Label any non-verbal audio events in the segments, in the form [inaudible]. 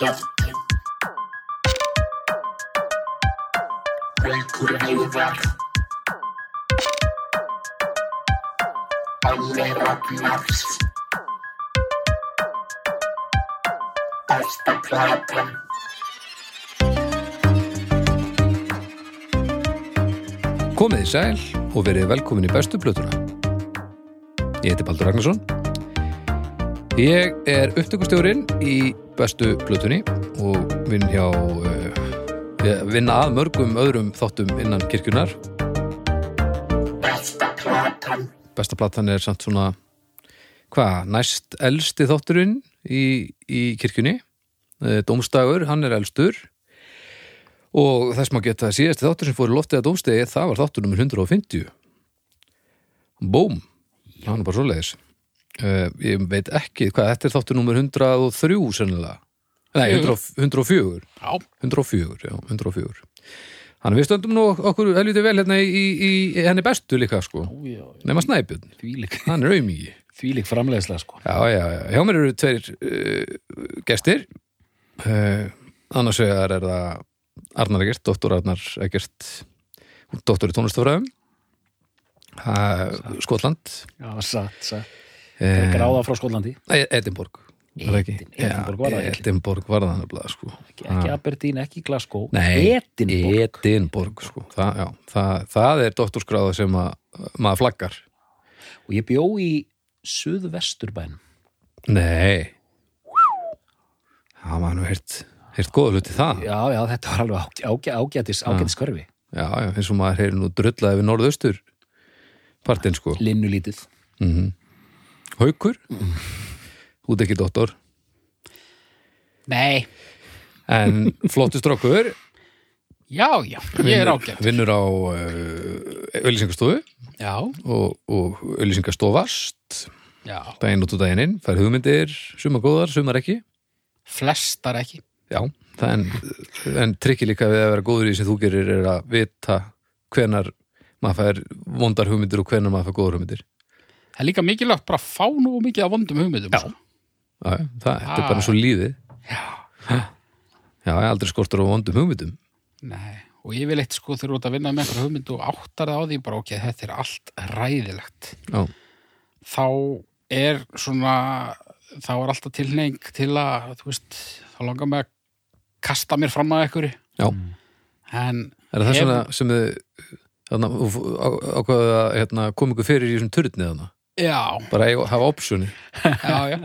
Haukur Heiðar Allir Ragnars Besta platan Komið í sæl og verið velkomin í bestu plötuna. Ég heiti Baldur Ragnarsson. Ég er upptökustjórinn í bestu plötunni og vinn hjá uh, vinna að mörgum öðrum þáttum innan kirkjunar. Besta platan Besta platan er samt svona hvað, næst elsti þátturinn í, í kirkjunni. Eh, Dómstagur, hann er elstur og þess maður geta síðasti þáttur sem fór í loftið að dómstegi, það var þáttur nummer 150. Búm, það var nú bara svoleiðis. Uh, ég veit ekki hvað, þetta er þáttur nummer 103 sennilega. Nei, 100, 104. Já, 104, já, 104. Þannig við stöndum nú okkur helviti vel hérna í, í, í henni bestu líka, sko. Nefna Snæbjörn, hann er auðmíki. þvílík framleiðslega sko. Já, já, já. Hjá mér eru tveir uh, gestir. Uh, annars vegar er það Arnar Egert, doktor Arnar Egert, doktor í tónlistafræðum. Uh, Skotland. Já, satt, satt. Uh, Gráða frá Skólandi. Edinborg. Edinborg var það nefnilega, sko. Ekki, ekki Aberdeen, ekki Glasgow. Nei, Edinborg. Edinborg, sko. Það, já, það, það er doktorskráða sem að, maður flaggar. Og ég bjó í Suðvesturbæn. Nei. Það var nú hirt, hirt góða hluti það. Já, já, þetta var alveg ágæ, ágæ, ágætis, ágætis körfi. Já, já, eins og maður heyri nú drullaði við norðaustur partinn sko. Linnu lítið. Mm Haukur, út ekki dóttor, Nei, en flottu strókur, já, já, ég er ágætt. vinnur á uh, auðlýsingastofu Já, og, og auðlýsingastofast, já, daginn út og daginn inn, fær hugmyndir, sumar góðar, sumar ekki. flestar ekki. Já, en, en trikki líka við að vera góður í sem þú gerir er að vita hvenar maður fær vondar hugmyndir og hvenar maður fær góður hugmyndir. Það er líka mikilvægt bara að fá nú mikið af vondum hugmyndum. Já. já, það þetta er Ah. bara svo lífið. Já. Já, ég aldrei skortur á vondum hugmyndum. Nei, og ég vil eitt sko þegar þú ert að vinna með einhver hugmynd og áttar það á því bara ok, þetta er allt ræðilegt. Já, Þá er svona, þá er alltaf tilneying til að, þú veist, þá langar mig að kasta mér fram að einhverju. já. En Er það Hefur- svona sem þið þarna, á- ákvaðu að hérna, koma ykkur fyrir í þessum turni þarna? Já, Bara eiga- hafa optioni? já, já.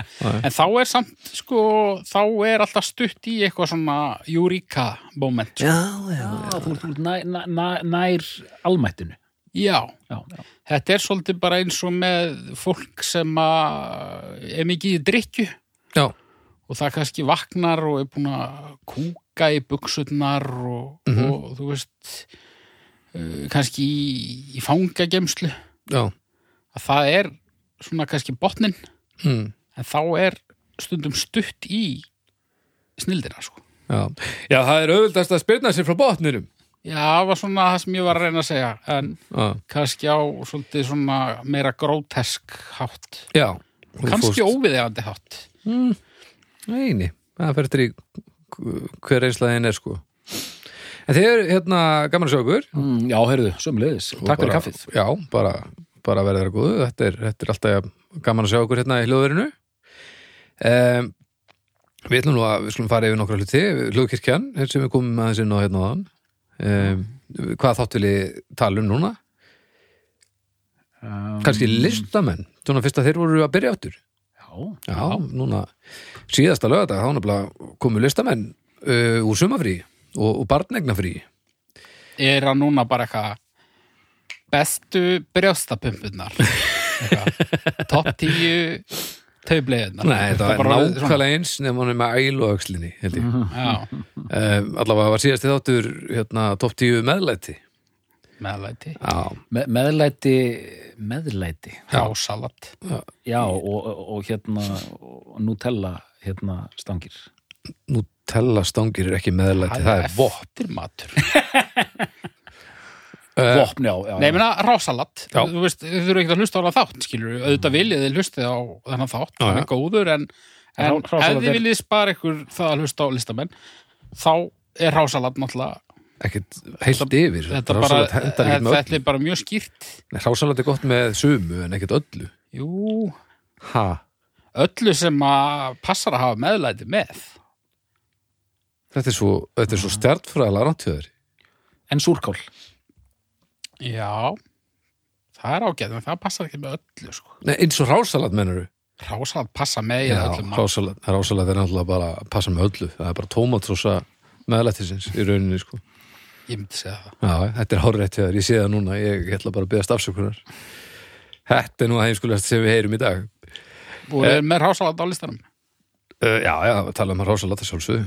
En þá er samt, sko, þá er alltaf stutt í eitthvað svona eureka moment. Sko. Já, já. Já, þú ert nær, nær, nær almættinu. Já, Já, já. þetta er svolítið bara eins og með fólk sem að er mikið í drikju Já, og það kannski vaknar og er búin að kúka í buksutnar og, Mhm. og þú veist uh, kannski í, í fangagemslu já. að það er svona kannski botnin Mm, en þá er stundum stutt í snildina sko. já. Já, það er auðvildast að spyrna sér frá botninum. Já, það var svona það sem ég var að reyna að segja en Já, kannski á svolítið svona meira grótesk hátt já. Kannski fórst- óviðegandi hátt Nei, nei, það fer eftir í hver einslaðin er sko. En þið eru hérna gaman ykkur. mm, Já, heyrðu, sömulegis, takk fyrir kaffið Já, bara, bara verða þeirra góðu. Þetta er, þetta er alltaf gaman að sjá ykkur hérna í hljóðverinu. Um, við ætlum nú að við skulum fara yfir nokkra hluti. Hljóðkirkjan, hér sem við komum aðeins inn á hérna áðan. Um, hvað þátt vil ég tala um núna? um, Kannski listamenn, svona fyrst að þeir voru að byrja áttur. Já, Já, núna síðasta lögadag, þá nefnilega komu listamenn uh, úr sumafrí og, og barnegnafrí. er hann núna bara eitthvað bestu brjóstapumpunar topp tíu taubleiðina Nei, þetta var nákvæmlega eins nefnum hann er með ælu á öxlinni held ég. Já, um, Allavega var síðasti þáttur hérna, topp 10 meðlæti. Meðlæti. Já, Me meðlæti meðlæti. Rásalat já. Og, og, og hérna og Nutella hérna stangir. Nutella stangir er ekki meðlæti, það er Eftir matur uh, [laughs] vopn, já, já, Nei, ég meina rásalat Já. Þú veist, þið þurfum ekki að hlusta á hana þátt skilur auðvitað viljið þið hlustið á þennan þátt já. er góður en, en ef þið viljið spara ykkur það að hlusta á listamenn þá er rásalat náttúrulega ekkert heilt yfir. þetta, bara, þetta er bara mjög skýrt. Rásalat er gott með sumu en ekkert öllu. Jú, Ha, öllu sem að passar að hafa meðlæti með. Þetta er svo, svo stjartfræðilega ráttjöður en súrkál Já, það er ágæð en það passar ekki með öllu sko. Nei, eins og rásalat mennur Rásalat passa með Já, rásalat, rásalat er náttúrulega bara passa með öllu. Það er bara tómatrósa meðlættisins í rauninni sko. Ég myndi segja það. Já, þetta er hárrétt hjá þér, ég sé það núna. Ég, ætla bara að beðast afsökunar. Þetta er nú að heimskulegast sem við heyrum í dag. Og Eh. er með rásalat á listanum? uh, Já, já, tala um að rásalat að sjálfsögðu.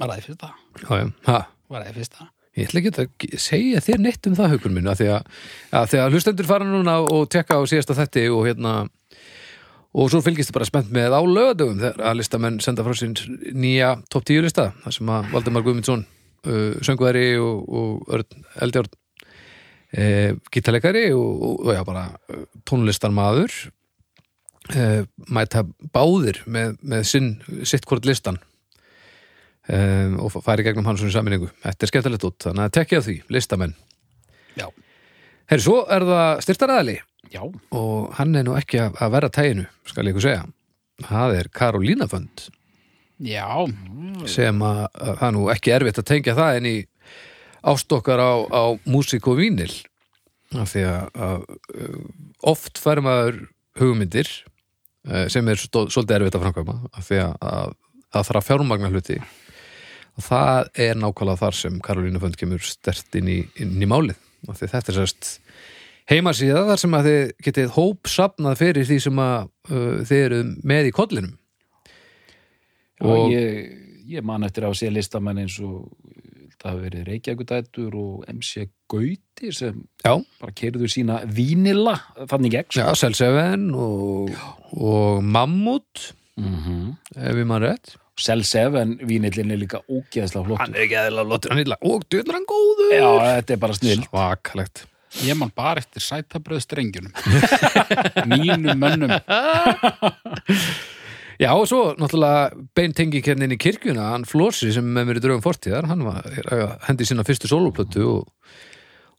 Var það í fyrsta? Já, já, ha? Var það í fyrsta? Ég ætla ekki að segja þér neitt um það hugur minn að því að, að því að hlustendur fara núna og tekka á síðasta þetti og hérna og svo fylgist þið bara spennt með á lögadöfum þegar að listamenn senda frá sín nýja topp 10 lista þar sem að Valdimar Guðmundsson uh, söngværi og, og Eldjárn uh, gítarleikari og, og, og já bara uh, tónlistarmaður uh, mæta báðir með, með sinn, sitt hvort listan um, og færi gegnum hans svona saminningu. Þetta er skemmtilegt út, þannig að tekja því, listamenn. Já. Herri, svo er það styrtaræðali já, og hann er nú ekki að, að vera tæginu, skal ég ykkur segja. Það er Karolína Fönd Já, sem að, að það er nú ekki erfitt að tengja það en í ástokkar á, á músík og vínil af því að, að uh, oft fær maður hugmyndir uh, sem er svolítið erfitt að framkvæma af því að það þarf að fjármagna hluti og það er nákvæmlega þar sem Karolína Fönd kemur stert inn í, inn í málið. Því þetta er sérst heimasíða þar sem að þið getið hópsafnað fyrir því sem að uh, þið eru með í kollinum. Já Og- ég, ég man eftir að sé listamenn eins og það hafi verið Reykjavíkudætur og MC Gauti sem Já, bara keirðu sína vínila þannig gegn Já, Selseven og, og Mammut mm -hmm. ef ég mann rétt Cell 7 vínillin er líka ógeðslega flott er ekki eðla lottur hann illa og djöðlar hann góður. Já, þetta er bara snill Svakalegt. Ég man bara eftir sætabröð strengjunum [laughs] Mínum mönnum. [laughs] Já, og svo náttúrulega beintengi kennin í kirkjuna, hann Flósi sem með mér í draugum fortíðar, hann var að hendi sína fyrstu sóluplötu og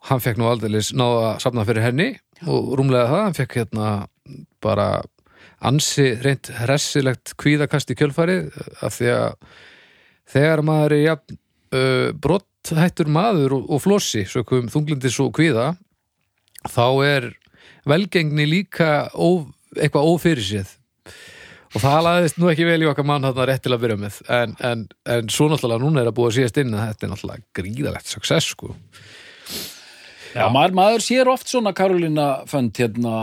hann fekk nú aldeilis náða að safna fyrir henni og rúmlega það, hann fekk hérna bara ansi reynd hressilegt kvíðakast í kjölfarið af því að þegar maður er jafn uh, brotthættur maður og, og flossi, þunglindis og kvíða þá er velgengni líka ó, eitthvað ófyrirséð. Og það laðist nú ekki vel í okkar mann þarna rétt til að byrja með. En, en, en svo náttúrulega núna er að búa síðast inn að þetta er náttúrulega gríðalegt success sko. Já, maður, maður sér oft svona Karolina fönd hérna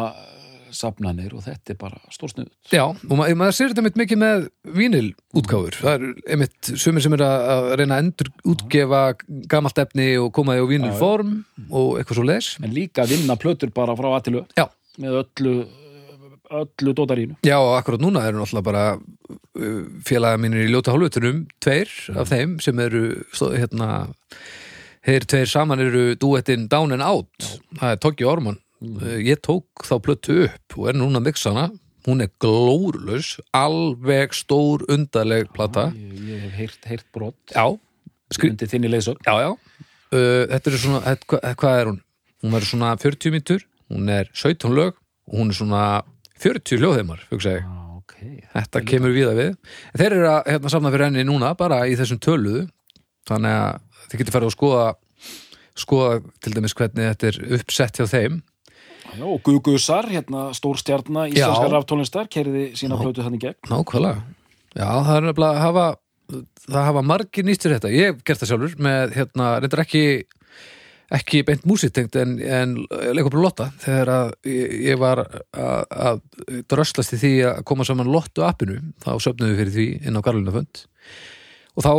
safnanir og þetta er bara stórsnuð Já, og ma maður sér þetta mikið með vínilútgáfur. Það er einmitt sumir sem er að að reyna að endur útgefa gamalt efni og koma því á vínilform og eitthvað svo les en líka vinna plötur bara frá aðtilu Já, með öllu öllu dótarínu. Já, og akkurat núna eru náttúrulega bara uh, félaga mínir í ljóta hálfutunum tveir af þeim sem eru hérna þeir tveir saman eru duettinn Down and Out. Það er Toggi Orman ég tók þá plötu upp og er núna að mixa hana hún er glórlaus alveg stór undarleg plata ég, ég hef heyrt, heyrt brot Já, undir þinni já, já. Uh, þetta er svona, þetta, hvað, hvað er hún? Hún verður svona 40 mítur, hún er 17 lög og hún er svona 40 hljóðheimar, hugsa ég. ah, okay. Þetta kemur víða við. En þeir eru að hérna, safna fyrir henni núna, bara í þessum töluðu, þannig að þið getur farið að skoða, skoða til dæmis hvernig þetta er uppsett hjá þeim. Og Gugusar, hérna stór stjarna Já. íslenskar raftónlistar, kerði sína plötu þannig gegn Nákvæmlega. Já, það er nefnilega að hafa, það hafa margir nýstur þetta. Ég hef gert það sjálfur með, hérna, reyndar ekki ekki beint músitengt en, en leikopur Lotta þegar að ég, ég var að, dröslast í því að koma saman Lottu appinu, þá söfnum við fyrir því inn á Karolina og þá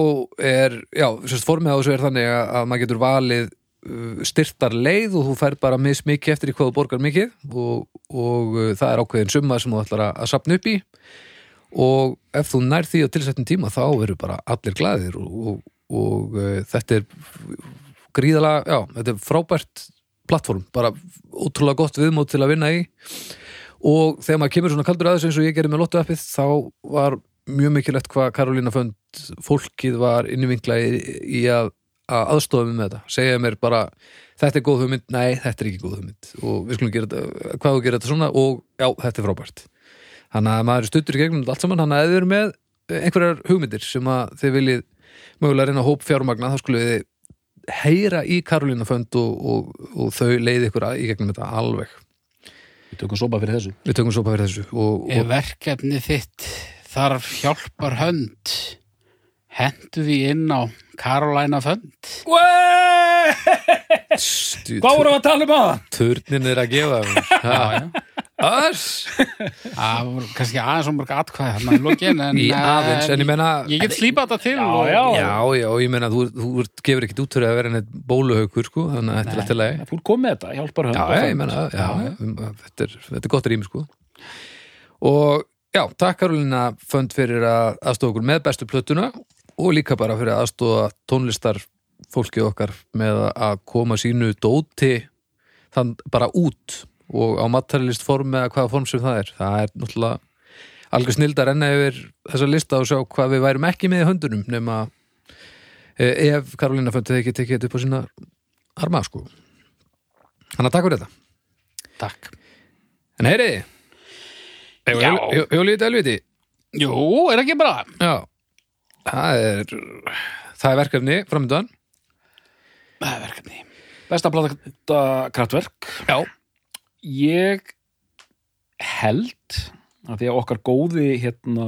er, já, formið á þessu er þannig að, að maður getur valið styrtar leið og þú fær bara mis mikið eftir í hvað þú borgar mikið og, og uh, það er ákveðin summa sem þú ætlar að, sapna upp í. Og ef þú nær því á tilsettum tíma þá eru bara allir glæðir og, og, og uh, þetta er gríðalega, já, þetta er frábært plattform, bara ótrúlega gott viðmót til að vinna í. Og þegar maður kemur svona kaldur aðeins eins og ég gerði með Lotto appið þá var mjög mikilvægt hvað Karolína Fönd fólkið var innivingla í, í að, að aðstofa mig með þetta. Segja mér bara, þetta er góð hugmynd. Nei, þetta er ekki góð hugmynd. Og við skulum gera þetta, hvað þú gera þetta svona og já, þetta er frábært. Þannig að maður stuttur í gegnum þetta allt saman, þannig að ef þið eru með einhverjar hugmyndir sem að þið viljið mögulega reyna hóp fjármagna, þá skulum við heyra í Karolína Fönd og, og, og þau leiði ykkur að- í gegnum þetta alveg. Við tökum sopa fyrir þessu. við tökum bara fyrir þessu og verkefni þitt þarf hjálpar hönd hendu því inn á Carolina Fönd Hvað vorum við að tala um aða? turnin er að gefa já, Það voru kannski aðeins og mörg atkvæði þarna í lokin en, í aðeins, en ég menna ég get slípað þetta til og, já. já, já, ég menna þú, þú ert- gefur ekkit út fyrir að vera neitt bóluhaukur sko, þannig að þetta er alltaf leið Þú er komið þetta, hjálpar já, já, já, um, þetta er, þetta er gott rými sko. Og já, takk Karolina Fönd fyrir að aðstofa okkur með bestu plötuna og líka bara fyrir að aðstofa tónlistar fólkið okkar með að koma sínu dóti þann bara út og á materialist form eða hvaða form sem það er. Það er náttúrulega algjör snild að renna yfir þessa lista og sjá hvað við værum ekki með í höndunum nema eh, ef Karolina Fönd hefði ekki tekið þetta upp á sína arma sko. Þannig að takk fyrir þetta. Takk. En heyriði Já. Hjólítið elviti Jú, er ekki bara. Já Það er Það er verkefni framöndan Það er verkefni. Besta plata kraftverk. Já. Ég held að því að okkar góði hérna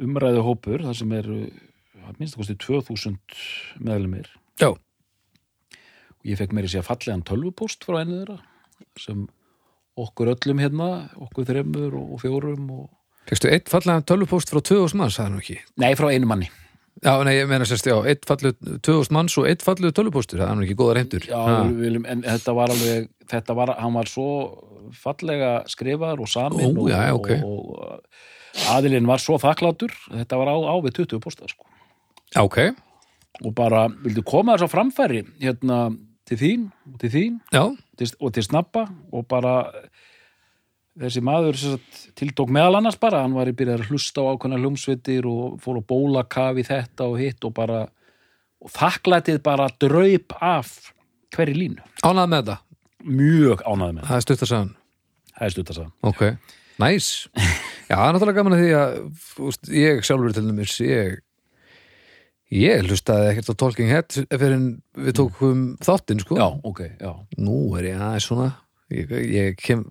umræðu hópur, þar sem að minnst að kosti 2000 meðlumir Já. Og ég fekk meiri sér fallegan tölvupóst frá einu þeirra sem okkur öllum hérna, okkur þremur og fjórum og... Fekstu eitt fallega tölvupóst frá 2000 manns, það er nú ekki? Nei, frá einu manni. Já, nei, ég meina sérst, já, eitt falleg 2000 manns og eitt falleg tölvupóstur, það er nú ekki góða reyndur Já, við viljum, en þetta var alveg þetta var, hann var svo fallega skrifaður og samin Ó, og, já, ok. og, og aðilinn var svo þakklátur þetta var á, á við 20 pósta sko. Já, ok, og bara, vildu koma þess á framfæri hérna til þín og til þín? Já, til, og til snappa og bara þessi maður tiltók meðal annars bara, hann var í byrjað að hlusta á ákveðna hljómsveitir og fór að bóla kafi þetta og hitt og bara og þakklætið bara draup af hverju línu, ánað með þetta? Mjög ánæði með það Það er stutt að sagðan það er stutt að sagða Ok, næs Já, það er náttúrulega gaman að því að úst, ég sjálfur til dæmis ég, ég hlustaði ekkert á Talking Head fyrir en við tókum þáttinn sko. Já, ok, já, Nú er ég aðeins svona ég, ég kem,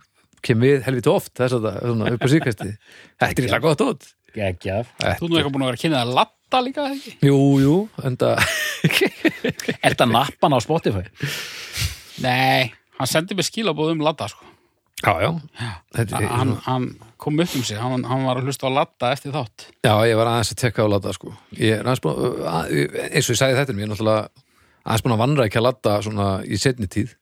kem við helviti oft þess að það, svona upp á síkvæsti [laughs] Þetta er eitthvað gott út geggjaf Þú nú eitthvað búin að vera að kynna að latta líka ekki? Jú, jú, enda [laughs] Er þetta nappan á Spotify? Nei, hann sendi mér skilabóð um latta sko. Já, já Þetta, er- hann, hann kom upp um sig hann, hann var að hlusta á latta eftir þátt Já, ég var aðeins að tekka á Ladda sko. Ég er aðeins búin að, eins og ég sagði þetta, ég er náttúrulega aðeins búin að vandra ekki að Ladda svona í setni tíð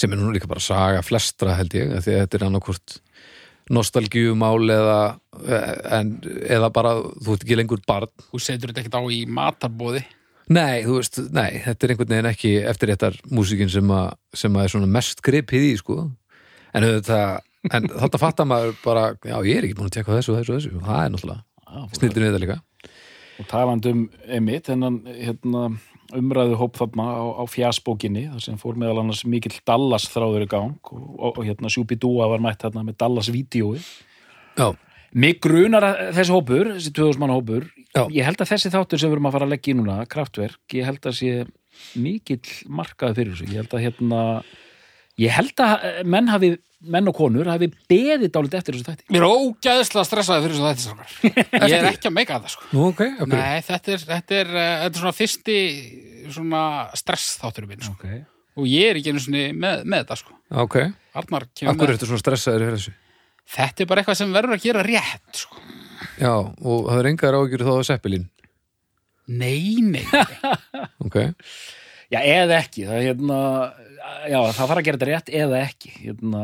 sem er nú líka bara saga flestra held ég, því að þetta er annarkvort nostalgíumál eða en, eða bara, þú ert ekki lengur barn. Þú setur þetta ekkert á í matarbóði Nei, þú veist, nei, þetta er einhvern veginn ekki eftir réttar músíkin sem, sem að er svona mest gripið í, sko. En þetta, en þetta fattar maður bara, já, ég er ekki búin að tekka þessu og þessu og þessu, það er náttúrulega snildin við þetta líka. Og talandi um emitt hennan hérna, umræðu hóp þarna á, á fjasbókinni þar sem fór meðal annars mikill Dallas þráður í gang og, og, og hérna Sjúbidúa var mætt hérna með Dallas-vídeói. Já, Mig grunar þessi hópur, þessi 2000 manna hópur Já. ég held að þessi þáttur sem við erum að fara að leggja í núna, kraftverk, ég held að sé mikill markaði fyrir þessu. Ég held að hérna ég held að eh, menn hafi, menn og konur hafi beðið dálítið eftir þessu þætti. Mér er ógæðslega stressaði fyrir þessu þetta strákar. [laughs] Ég er ekki að meika þetta sko. Nú ok, ok. Nei, þetta er, þetta er, uh, þetta er svona fyrsti svona stress þátturinn minn sko. ok. Og ég er ekki einu svona með, með þetta sko. ok, Arnar kemur akkur með ertu svona stressaður fyrir þessu? Þetta er bara eitthvað sem verður að gera rétt sko. já, og það er engar ágjur þá að seppilín nei, nei. [laughs] Ok, Já, eða ekki, það er hérna já, það þarf að gera þetta rétt eða ekki hérna,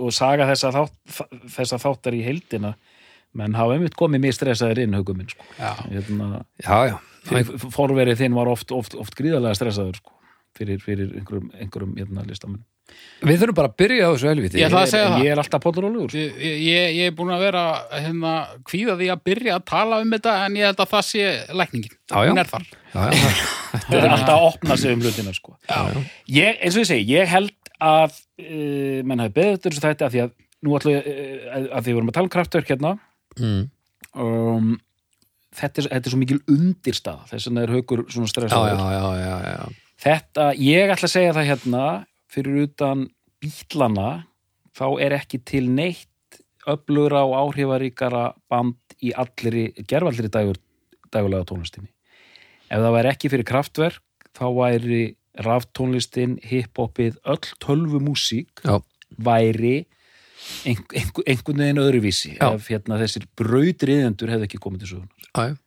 og saga þessa, þátt, þessa þáttar í heildina menn hafa einmitt komið mér stressaður inn huguminn, sko. Hérna, já, já. fyrir- forverið þinn var oft, oft, oft gríðarlega stressaður, sko fyrir, fyrir einhverjum, einhverjum hérna, listamenn. Við þurfum bara að byrja á þessu helviti Ég ætla að segja En það. ég er alltaf pollur og lugur Ég, ég, ég er búin að vera hérna, kvíða því að byrja að tala um þetta en ég held að það sé lækningin. Já, já. hún er þar. Já, já, þetta er alltaf að opna sig um hlutina sko. ég, eins og ég segi, ég held að uh, menn hafi beðið þessu þætti að því að nú ætlum ég, uh, að því við vorum að tala um kraftverk hérna. Mm. um, þetta, er, þetta er svo mikil undirstað þess vegna er haukur svona stressaður. Þetta, ég ætla að segja það hérna fyrir utan bílana þá er ekki til neitt öflugra og áhrifaríkara band í allri, gerfallri dagur, dagulega tónlistinni ef það væri ekki fyrir kraftverk þá væri raftónlistin, hiphopið, öll tölvu músík væri ein- ein- einhvern veginn öðruvísi Já. ef hérna, þessir brautriðendur hefði ekki komið til sögunar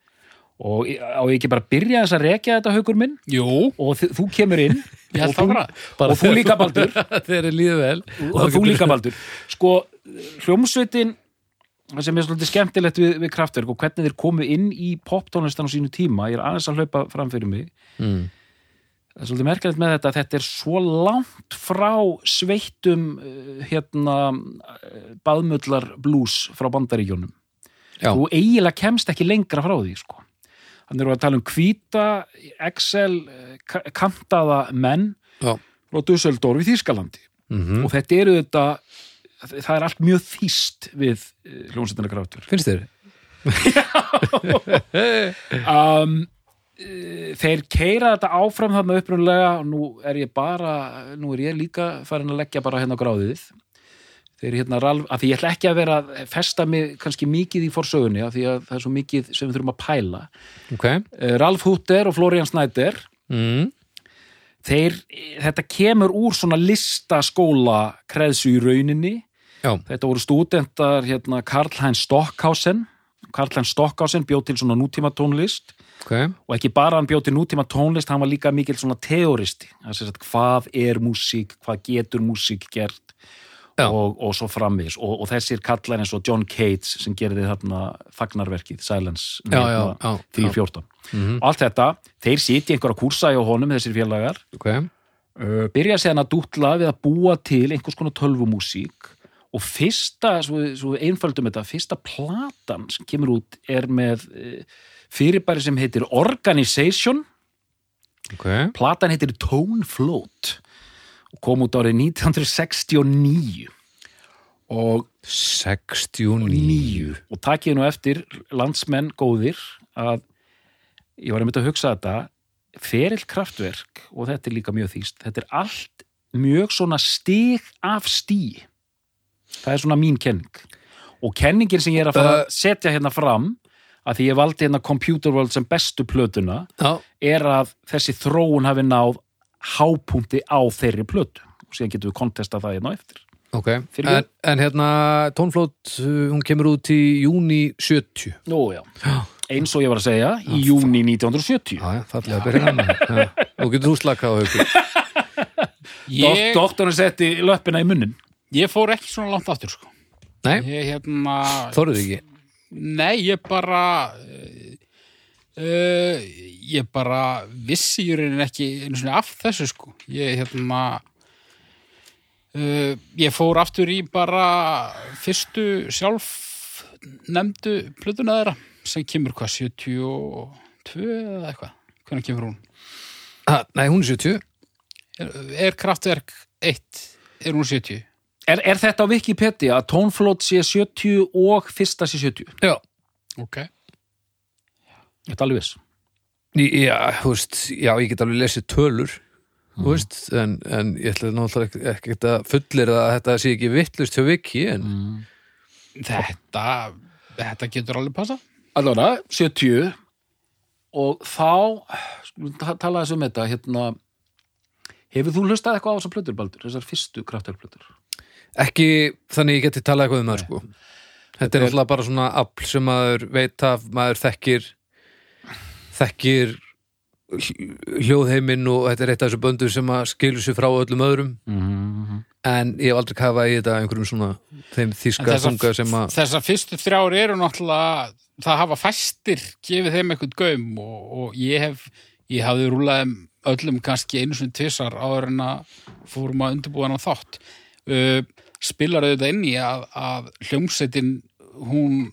og á ég ekki bara byrja þess að rekja þetta haukur minn? Jú, og þú kemur inn og þú, og þú líka Baldur. [laughs] og þú líka Baldur. Sko, hljómsveitin sem er svolítið skemmtilegt við, við kraftverk og hvernig þeir komu inn í poptónlistan á sínu tíma, ég er aðeins að hlaupa fram fyrir mig mm. það er svolítið merkilegt með þetta að þetta er svo langt frá sveittum uh, hérna uh, baðmullar blues frá bandaríkjónum Já. þú eiginlega kemst ekki lengra frá því sko. þannig erum við að tala um hvíta Excel eh, ka- kantaða menn Já. frá Dusseldorf í Þýskalandi Mm og þetta eru þetta það er allt mjög þýst við hljómsveitina kraftur finnst þér? um, eh, þeir keira þetta áfram þarna upprunalega og nú er ég bara nú er ég líka farin að leggja bara hérna gráðið. Þeir hérna Ralf, að því ég ætla ekki að vera að festa mig kannski mikið í forsögunni af því að það er svo mikið sem við þurfum að pæla. Ok. Eh, Ralf Hutter og Florian Snyder mm. þeir, þetta kemur úr svona listaskóla kreðsu í rauninni já, Þetta voru stúdentar hérna Karl-Heinz Stockhausen. Karl-Heinz Stockhausen bjóð til svona nútíma tónlist ok. Og ekki bara hann bjóð til nútíma tónlist hann var líka mikil svona teoristi hvað er músík, hvað getur músík gert? Og, og svo framvís og, og þessir kallar eins og John Cates sem gerði þarna fagnarverkið Silence Já, já, já, því já. 14 Mhm. allt þetta, þeir sitja einhverja kursa hjá honum þessir félagar. Ok. Uh, byrja séðan að dútla við að búa til einhvers konar tölvumúsík og fyrsta, svo, svo við einföldum þetta, fyrsta platan sem kemur út er með uh, fyrirbæri sem heitir Organization. Ok. Platan heitir Tone Float og kom út árið 1969 og 69 níu. Og takið nú eftir landsmenn góðir að ég var einmitt að hugsa þetta ferill kraftverk og þetta er líka mjög þýst þetta er allt mjög svona stig af stí það er svona mín kenning. Og kenningin sem ég er að fara að setja hérna fram að því ég valdi hérna Computer World sem bestu plötuna já, er að þessi þróun hafi náð hápunkti á þeirri plötu. Og síðan getum við kontesta það hérna eftir. Ok. Fyrirgefðu. en, en hérna tónflót, uh, hún kemur út í júni 70 Nú, já. Eins og ég var að segja, í júni 1970. já, já, fallega byrja hann [laughs] nú getur þú slakað á ég, Doktorinn setti löppina í munnin. Ég fór ekki svona langt aftur sko. nei, ég hérna þorðið ekki? Nei, ég bara uh, ég bara vissi í rauninni ekki einu svona af þessu sko. Ég hérna uh, ég fór aftur í bara fyrstu sjálf nefndu plötuna þeirra sem kemur hvað, 72 eða eitthvað, hvernig kemur hún? Ha, nei, hún er 70 er, er kraftverk 1 er hún 70 Er, er þetta á Wikipedia að tónflót sé 70 og fyrsta sé 70? já, ok, Þetta er alveg viss. já, þú veist já, ég get alveg lesið tölur þú veist, en, en ég ætla náttúrulega ekki, ekki að fullir að þetta sé ekki vittlust hjá Viki, en þetta þetta getur alveg passa Allavega, 70 og þá skulum ta- tala þessu um þetta hérna hefur þú hlustað eitthvað á þessar plötur, Baldur, þessar fyrstu kraftarplötur ekki þannig ég geti talað eitthvað um það sko. Þetta er alltaf bara svona afl sem maður veit af, maður þekkir þekkir hl- hljóðheiminn og þetta er eitt af þessu böndum sem að skilur sér frá öllum öðrum. Mm -hmm. en ég hef aldrei kafað í þetta einhverjum svona þeim þýska þunga sem að þessar fyrstu þrjár eru náttúrulega það hafa fæstir gefið þeim eitthvað gaum og, og ég hef ég hafði rúlað um öllum kannski einu sinni tvisar áður en að fórum að undirbúa hann þátt. Uh, spilar auðvitað inn í að, að hljómsveitin hún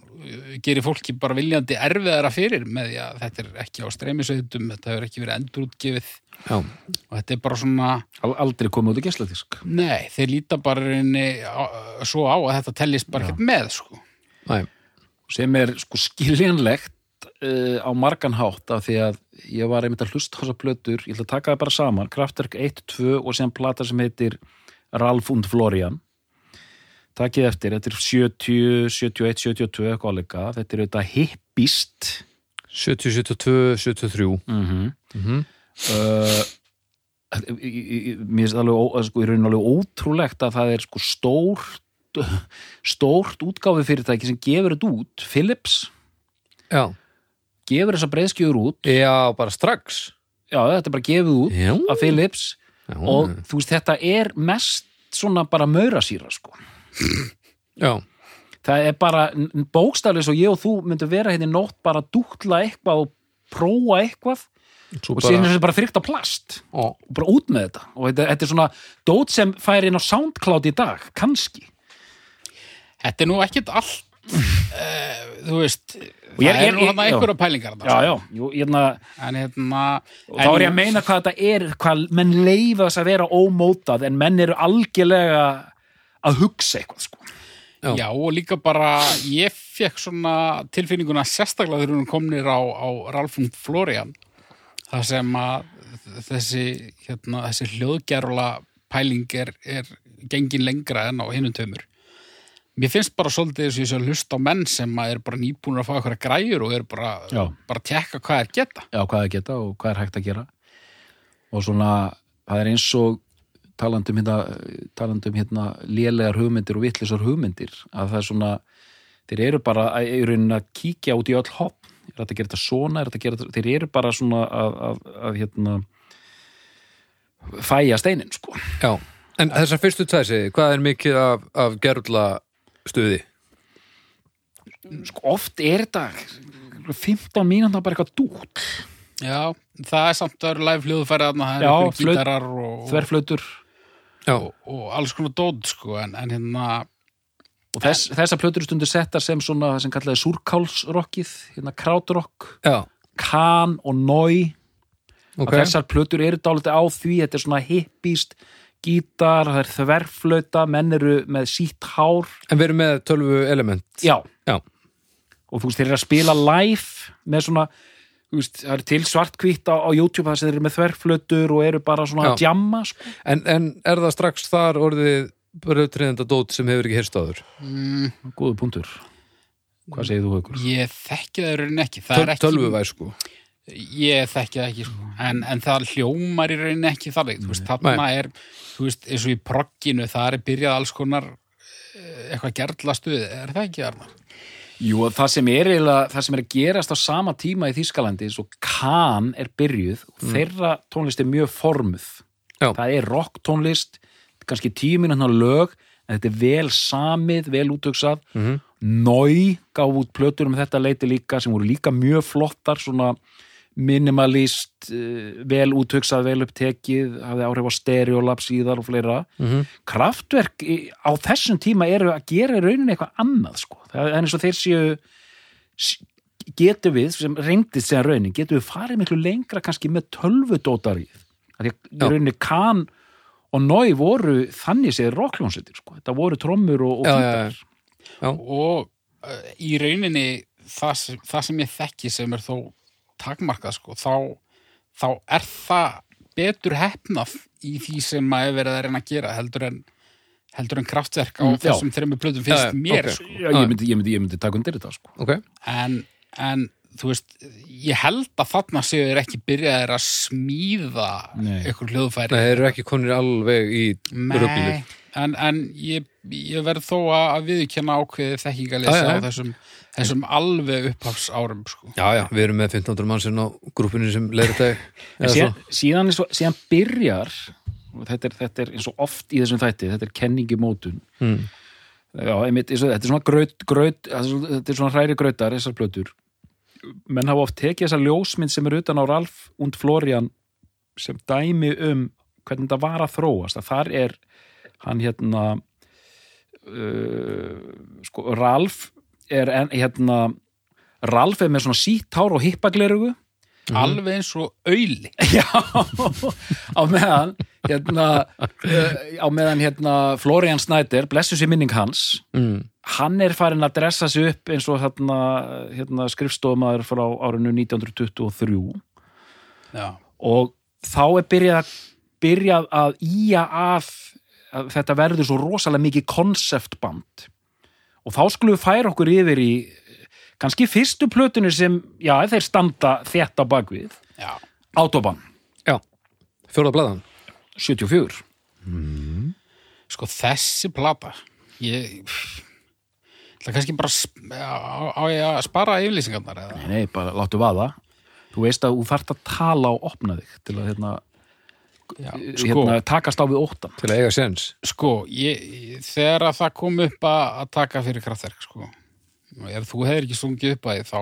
gerir fólki bara viljandi erfiðara fyrir með því að þetta er ekki á streymisveitum þetta hefur ekki verið endurútgefið. Já, og þetta er bara svona aldrei komið út í geslatísk nei, þeir líta bara á- svo á að þetta tellist bara ekkert með sko. næ, sem er sko skiljanlegt uh, á margan hátt af því að ég var einmitt að hlusta á þessar plötur. Ég ætla að taka það bara saman, Kraftwerk 1, 2 og sem plata sem heitir Ralf und Florian takið eftir, þetta er 70, 71, 72 eitthvað alveg, þetta er auðvitað hippist. 70, 72, 73 mm -hmm. mm uh, í- í- mér finnst alveg, ó- sko, alveg ótrúlegt að það er sko stórt stórt útgáfi fyrirtæki sem gefur þetta út, Philips já, gefur þessa breiðskjöður út. Já, bara strax. Já, þetta er bara gefið út já, af Philips já, og þú veist, þetta er mest svona bara maurasýra sko. Já, það er bara bókstaflega svo ég og þú myndum vera hérna í nótt bara að dúkla eitthvað og prófa eitthvað. Svo og síðan er bara þetta bara frykt á plast. Og bara út með þetta. Og þetta, þetta er svona dót sem fær inn á SoundCloud í dag, kannski. Þetta er nú ekkit allt uh, þú veist Og það er nú hann já. einhverja pælingar já, sko. já, jú, hérna en hérna og þá er ég að meina hvað þetta er hvað menn leifa þess að vera ómótað en menn eru algjörlega að hugsa eitthvað sko. Já. Já, og líka bara, ég fekk svona tilfinninguna sérstaklega þegar hún komnir á, á Ralfum Florian það sem að þessi, hérna, þessi hljóðgerula pæling er, er gengin lengra en á hinum tömur. Mér finnst bara svolítið þess að ég sé að hlusta á menn sem að er bara nýbúnir að fá eitthvað græjur og er bara, bara að tekka hvað er geta. já, hvað það geta og hvað er hægt að gera og svona, það er eins og talandum hérna, talandum hérna lélegar hugmyndir og vittlisar hugmyndir að það er svona þeir eru bara í rauninni að kíkja út í öll hopp. Er þetta að gera þetta svona, er þetta að gera þetta þeir eru bara svona að, að, að hérna fæja steinin sko. Já. En þessar fyrstu tvæsi, hvað er mikið af, af gerla stuði? sko, oft er þetta 15 mínúnda bara eitthvað dútt Já, það er samt að eru live hljóðfæri þarna, það er flaut- gítarar og, þverflautur og, og alls konar dót, sko, en, en hérna og þess, þessar plötur eru stundur settar sem svona sem kallaði súrkálsrokkið hérna já, kan og nói ok. að þessar plötur eru dálítið á því þetta er svona hippíst gítar, það er þverflauta menn eru með sítt hár. En við erum með tölvu element. Já, já, og þú veist, þeir eru að spila live með svona veist, það er til svartkvítt á, á YouTube þar sem þeir eru með þverflautur og eru bara svona að djamma sko. en, en er það strax þar orðið bröðtriðenda dót sem hefur ekki heyrst áður? Mm, góðu punktur. Hvað segir þú haukur? ég þekki það í rauninni ekki. Það er ekki, tölvuvæð sko. Ég þekki það ekki, sko. en, en það hljómar í rauninni ekki þannig, þú veist, þarna er þú veist, eins og í progginu það er byrjað alls konar eh, eitthvað gerla stuð, er það ekki þarna? Jú, það sem er það sem er að gerast á sama tíma í Þýskalandi svo Kahn er byrjuð og þeirra tónlist er mjög formuð Já. það er rock tónlist kannski tíu mínútna lög en þetta er vel samið, vel útöksað mm Mhm. Nói gaf út plötur um þetta leiti líka sem voru líka mjög flottar svona minimalist uh, vel útöksað, vel upptekið hafði áhrif á stereolab síðar og fleira Mhm. kraftverk í- á þessum tíma eru að gera í rauninni eitthvað annað sko. það er eins og þeir séu getum við, sem reyndist sem raunin, getum við farið miklu lengra kannski með tölvudótarið því að rauninni kann og nói voru þannig séð rockljónsettir sko. þetta voru trommur og, og Já, já, gítar já. og uh, í rauninni það, sem- það sem ég þekki sem er þó takmarkað sko, þá, þá er það betur hefnað í því sem maður er verið að reyna að gera heldur en heldur en kraftverk á Mm, þessum þremur plötum finnst já, mér ok. sko. Já, ég, myndi, ég, myndi, ég myndi taka undir þetta sko. ok, en, en þú veist, ég held að þarna séu þeir ekki byrjaðir að smíða eitthvað hljóðfæri Nei, þeir eru ekki konir alveg í. Nei, en, en ég, ég verð þó að viðurkenna ákveðið já. á þessum, þessum alveg upphafs árum sko. Já, já, við erum með 1500 mannsinn á grúppinu sem leiður þetta En síðan, síðan, svo, síðan byrjar og þetta er, þetta er eins og oft í þessum þætti þetta er kenningi mótun Mm. Já, einmitt, eins og þetta er svona graut, graut þetta er svona hræri grautar, þessar plötur menn hafa oft tekið þessar ljósmynd sem er utan á Ralf und Florian sem dæmi um hvernig þetta var að þróast að þar er hann hérna uh, sko, Ralf er en, hérna Ralf er með svona sítt hár og hippaglerugu alveg eins og auðli [laughs] Já, á meðan hérna, uh, á meðan hérna Florian Snyder, blessu sér minning hans mm. hann er farin að dressa sig upp eins og hérna, hérna skrifstofmaður frá árinu 1923 Já, og þá er byrjað að, byrjað að ía að, að þetta verður svo rosalega mikið konceptband og þá skulum við færa okkur yfir í kannski fyrstu plötunni sem, já, þeir standa þétt á bakvið, já, Autobahn. Já, fjóra blaðan. 74 sko þessi plata ég ætla kannski bara á, á ég að spara yfirlýsingarnar eða? Nei, nei, bara láttu vaða. Þú veist að þú þarft að tala og opna þig til að hérna, Já, sko, hérna, takast á við óttan til að eiga sens sko ég, þegar að það kom upp að, taka fyrir kraftverk sko ef þú hefur ekki stungið upp að því þá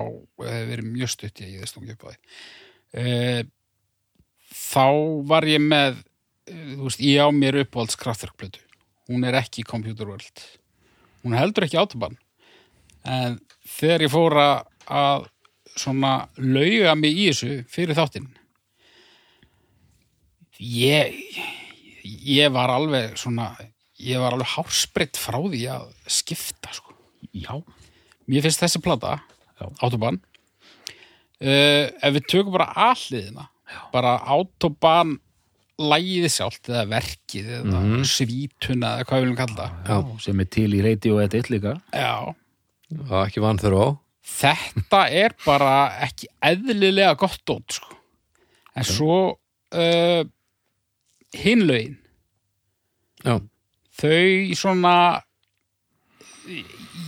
hefur verið mjög stutt ég hefði stungið upp að því e, þá var ég með eh, veist, ég á mér uppáhalds kraftverkplötu hún er ekki Computer World. Hún heldur ekki autobahn. En þegar ég fór að, að svona lauga mig í þessu fyrir þáttinn ég ég var alveg svona ég var alveg hárspreitt frá því að skipta sko. Já, mér finnst þessi plata. Autobahn uh, ef við tökum bara alliðina bara Autobahn lægið sjálft eða verkið eða svítuna eða hvað við viljum kalla það. Já. sem er til í radio editt líka Já, Það er ekki vann þurfa á þetta er bara ekki eðlilega gott dót sko. en svo uh, hinlaugin Já, þau svona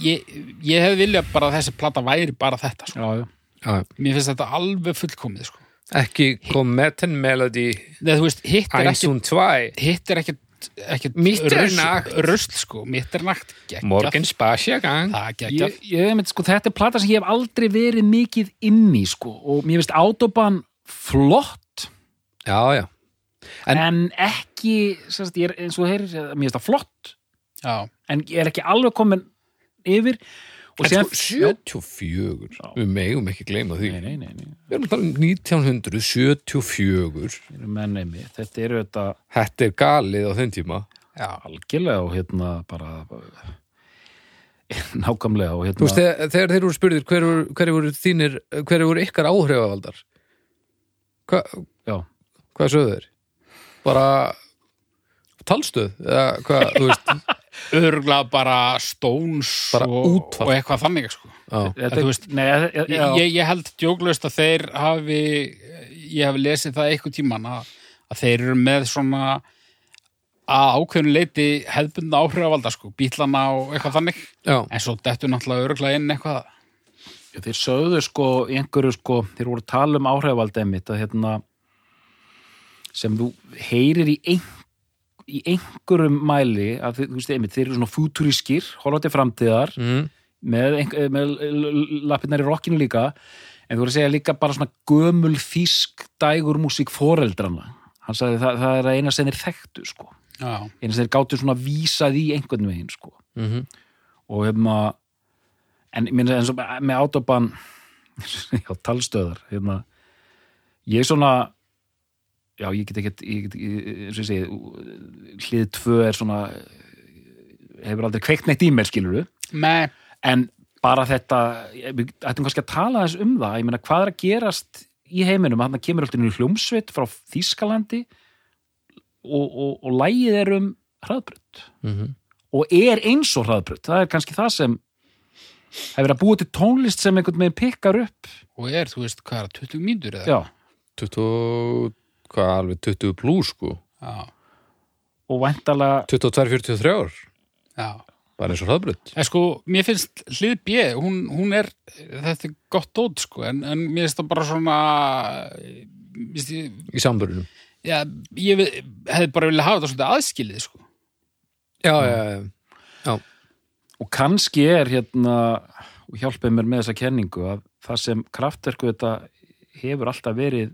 ég, ég hef viljað bara að þessi plata væri bara þetta sko. Já, já, já, mér finnst þetta alveg fullkomið sko. ekki Cometten Melody þú veist, hitt er ekki 1 og 2 hitt er ekkit, ekkit Mitternacht. rusl, sko, mitternakt geggjað, Morgen Spasjagang það er geggjað. ég, ég veit, sko, þetta er plata sem ég hef aldrei verið mikið inn í, sko, og mér finnst Autobahn flott, Já, já, En- en, ekki, ég er eins og heyrir, mér finnst það flott, já, en ég er ekki alveg komin yfir, En sko 74, við megum ekki gleyma því. Nei, nei, nei, nei, Við erum að tala um 1974 menn einmitt, þetta eru þetta Þetta er galið á þeim tíma. Já, algjörlega og hérna bara nákvæmlega og hérna Þú veist, þegar, þegar þeir eru spurðir hver, voru- hverju þínir, hverju voru ykkar áhrifavaldar? Hva, já, hvað sögðu þeir? Bara talstöð eða hvað, þú veist? [laughs] Örgulega bara Stones Bara og, og eitthvað þannig sko. já, þetta, þú veist, nei, já, já, ég, ég held djóklaust að þeir hafi ég hafi lesið það eitthvað tíman að, að þeir eru með svona að ákveðinu leiti hefðbundna áhrifavalda sko, bílana og eitthvað þannig. Já, en svo dettur náttúrulega örgulega inn eitthvað. Þeir sögðu sko í einhverju sko, þeir voru að tala um áhrifavald einmitt að hérna sem þú heyrir í, ein, í einhverjum mæli að þið- þú veist einmitt, þeir eru svona futurískir horfa til framtíðar mm, með, með lappirnar í rockinu líka en þú voru að segja líka bara svona gömul þýsk dægur músík foreldrana. Hann sagði það, það er að eina sem þeir þekktu sko. Já, eina sem þeir gátu svona vísað í einhvern veginn sko. Mm og hefna en ég minna eins og með [laughs] já, talstöðar hérna, ég er svona já, ég get ekki ég get, ég, eins og ég segi hlið tvö er svona hefur aldrei kveikt neitt í mér skilur með en bara þetta við ættum kannski að tala þess um það. Ég meina hvað er að gerast í heiminum? Að hann kemur alltaf inn í hljómsveit frá Þýskalandi og, og, og lægið er um hraðbrut -hmm. og er eins og hraðbrut það er kannski það sem verið að búa til tónlist sem einhvern veginn pikkar upp. Og er, þú veist, hvað er það, 20 mínútur eða? Já, 20, hvað alveg 20 plus sko. Já, og væntalega 22-43 ár, já. bara eins og hraðbrut En sko, mér finnst hlið B, hún, hún er, þetta er gott dót, sko, en, en mér finnst það bara svona, mér finnst ég, í samburðunum já, ég við- hefði bara viljað hafa þetta svolítið aðskilið, sko. já, já, já, og kannski er hérna og hjálpið mér með þessa kenningu að það sem kraftverku þetta hefur alltaf verið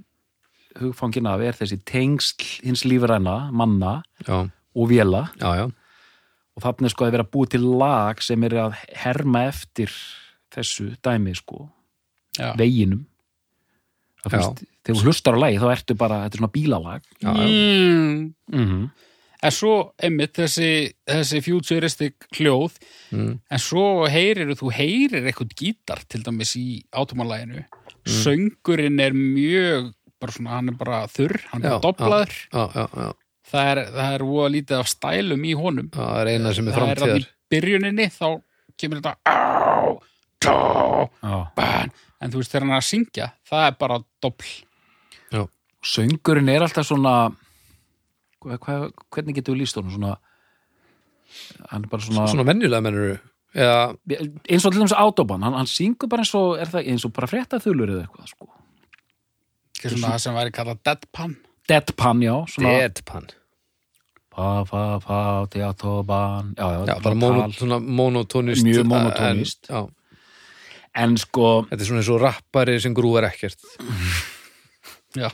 hugfangin af er þessi tengsl hins lífræna, manna já, og véla já, já. og þarna er sko að vera búið til lag sem er að herma eftir þessu dæmi sko Já. veginum finnst, þegar þú hlustar á lagi þá ertu bara, þetta er svona bílalag Já, já. Mm. mm En svo, einmitt, þessi, þessi futuristic hljóð, Mm. en svo heyrir þú heyrir eitthvað gítar, til dæmis í átumalæginu. Söngurinn er mjög, bara svona, hann er bara þurr, hann er Já, doblaður. já, já, já. Það er, það er voða lítið af stælum í honum. það er eina sem er það er að í framtíðar byrjuninni, þá kemur þetta á, tó, Já. ban. En þú veist, þegar hann er að syngja, það er bara dobl. söngurinn er alltaf svona hvað, hvernig getur við líst honum svona hann er bara svona, svona menjulega mennur eða, eins og til dæmis Autobahn hann, hann syngur bara eins og, er það eins og bara fréttaþulur eða eitthvað sko Svona það sem væri kallað deadpan. Deadpan, já, svona deadpan fa, fa, fa, til Autobahn já, já, já, bara mono, svona monotónist Mjög en- mónótónískt. já, en sko, þetta er svona eins og rappari sem grúar ekkert [laughs] Já.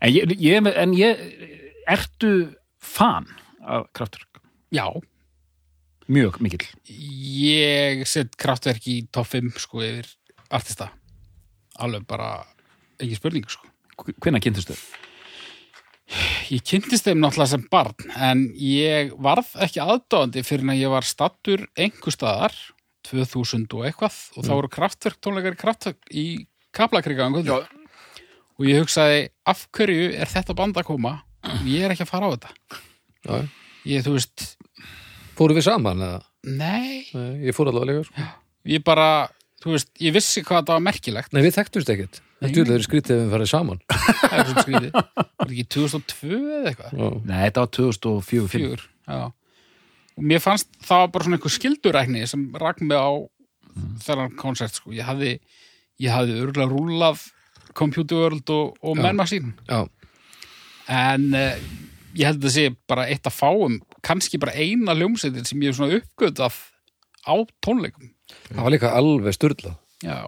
en ég, ég, en ég ertu fan af kraftverk, Já, mjög mikill ég set kraftverk í topp 5 sko yfir artista. Alveg bara, ekki spurning sko. hvenær kynntustu? Ég kynntist þeim náttúrulega sem barn, en ég varð ekki aðdáðandi fyrir að ég var stattur einhver staðar, 2000 og eitthvað, og þá voru kraftverk tónleikar í kraftverk í Kaplakriga kvöldu. Og ég hugsaði, af hverju er þetta band að koma? Ég er ekki að fara á þetta. já. Ég, þú veist, fóru við saman eða? nei, Nei, ég fór allavega líka sko. ég bara, þú veist, ég vissi hvað þetta var merkilegt. nei, við þekktumst ekkert Nei. þetta er skrítið ef við farið saman Það er svona skrítið. Var þetta ekki 2002 eða eitthvað? já, Nei, þetta var 2004 Fjögur, já. Og mér fannst það var bara svona einhver skildurækni sem rak mig á þennan koncert, sko. Ég hafði, ég hafði örgulega rúlað Computer World og, og. Man Machine. já, En uh, ég held að sé bara eitt að fáum, kannski bara eina ljómsveitin sem ég hef svona uppgötað á tónleikum. Það var líka alveg styrla Já.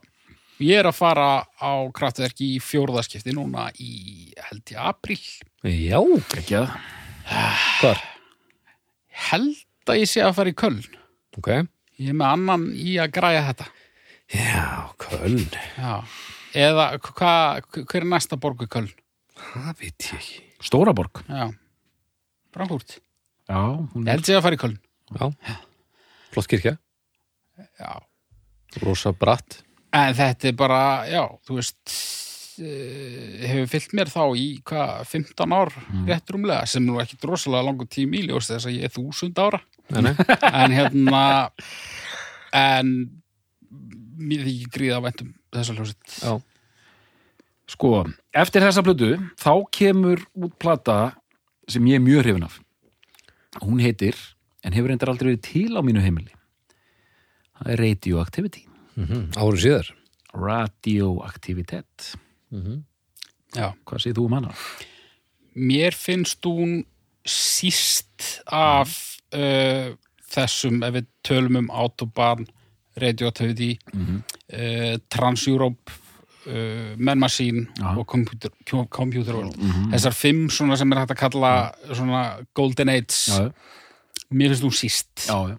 Ég er að fara á kraftverk í fjórðaskipti núna í, held ég, apríl. já, ekki að hvar? Held að ég sé að fara í Köln. ok, Ég er með annan í að græja þetta. já, Köln Já. Eða hva, hver er næsta borgu Köln? það veit ég ekki Stóraborg Já. Frankfurt. Já, hún Ég held sé að fara í Köln. já, flott kirkja, Já. rosa bratt En þetta er bara, já, þú veist, uh, hefur fyllt mér þá í hvað, 15 ár rétt rúmlega, sem nú ekki drosalega langur tími í ljós þess að ég er þúsund ára. nei, nei. [laughs] En hérna, en mér þykir gríða væntum þessa hljósitt. já, Sko, eftir þessa plötu þá kemur út plata sem ég er mjög hrifin af. Hún heitir, en hefur reyndar aldrei verið til á mínu heimili. Það Radioactivity. mm árið síðar Radioactivitet. Já. Hvað segir þú um hana? Mér finnst hún síst af uh, þessum, ef við tölum um Autobahn, Radioactivity, uh, Trans-Europe, uh, Já. og Computer, Computer World. Þessar fimm svona sem er hægt að kalla svona Golden Age, Já, mér finnst hún síst. já, já.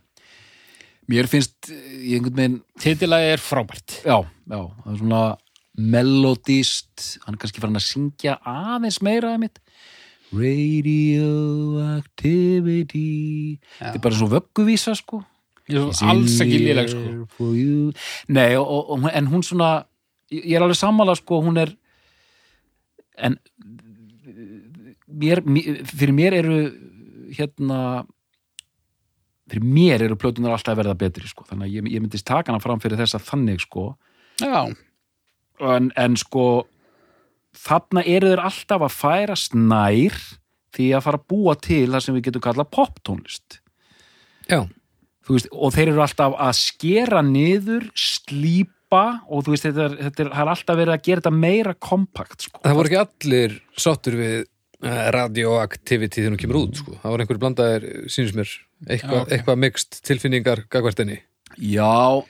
Mér finnst eh, í einhvern veginn, Titilagi er frábært. já, já, það er svona melodist, hann er kannski farin að syngja aðeins meira að mitt. Radioactivity. Þetta er bara svo vögguvísa, sko. Ég er svo alls ekki léleg, sko. Nei, og, og, en hún svona ég ég er alveg sammála, sko, hún er en mér, mér, fyrir mér eru hérna fyrir mér eru plötunar alltaf að verða betri sko. þannig að ég, ég myndist taka hana fram fyrir þessa þannig sko en, en sko þarna eru þeir alltaf að færast nær því að fara að búa til það sem við getum kallað poptónlist Já, veist, og þeir eru alltaf að skera niður, slípa og þú veist, þetta er, þetta er, er alltaf verið að gera þetta meira kompakt sko. það voru ekki allir sáttur við uh, radioaktivity þegar hún kemur út sko. það voru einhverju blandaðir, sínus mér eitthvað, Já, ok. eitthvað mixt tilfinningar gagvartinni Já,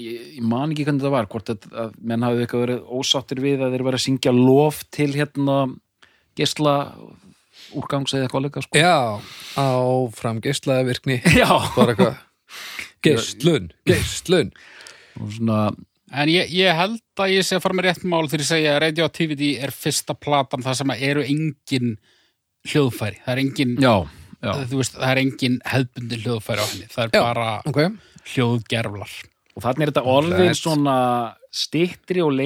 ég, ég man ekki hvernig þetta var hvort að, að menn hafi eitthvað verið ósáttir við að þeir verið að syngja lof til hérna gesla úrgangs eða eitthvað leika sko. Já, áfram geislaða virkni [laughs] geislun [laughs] og svona, en ég, ég held að ég sé að fara með rétt mál þegar ég segja að Radioactivity er fyrsta platan það sem eru engin hljóðfæri, það er engin já, veist, það er engin hefðbundi hljóðfæri á henni, það er Já. bara Ok, hljóðgerflar og þannig er þetta orðin Rétt. svona stittri og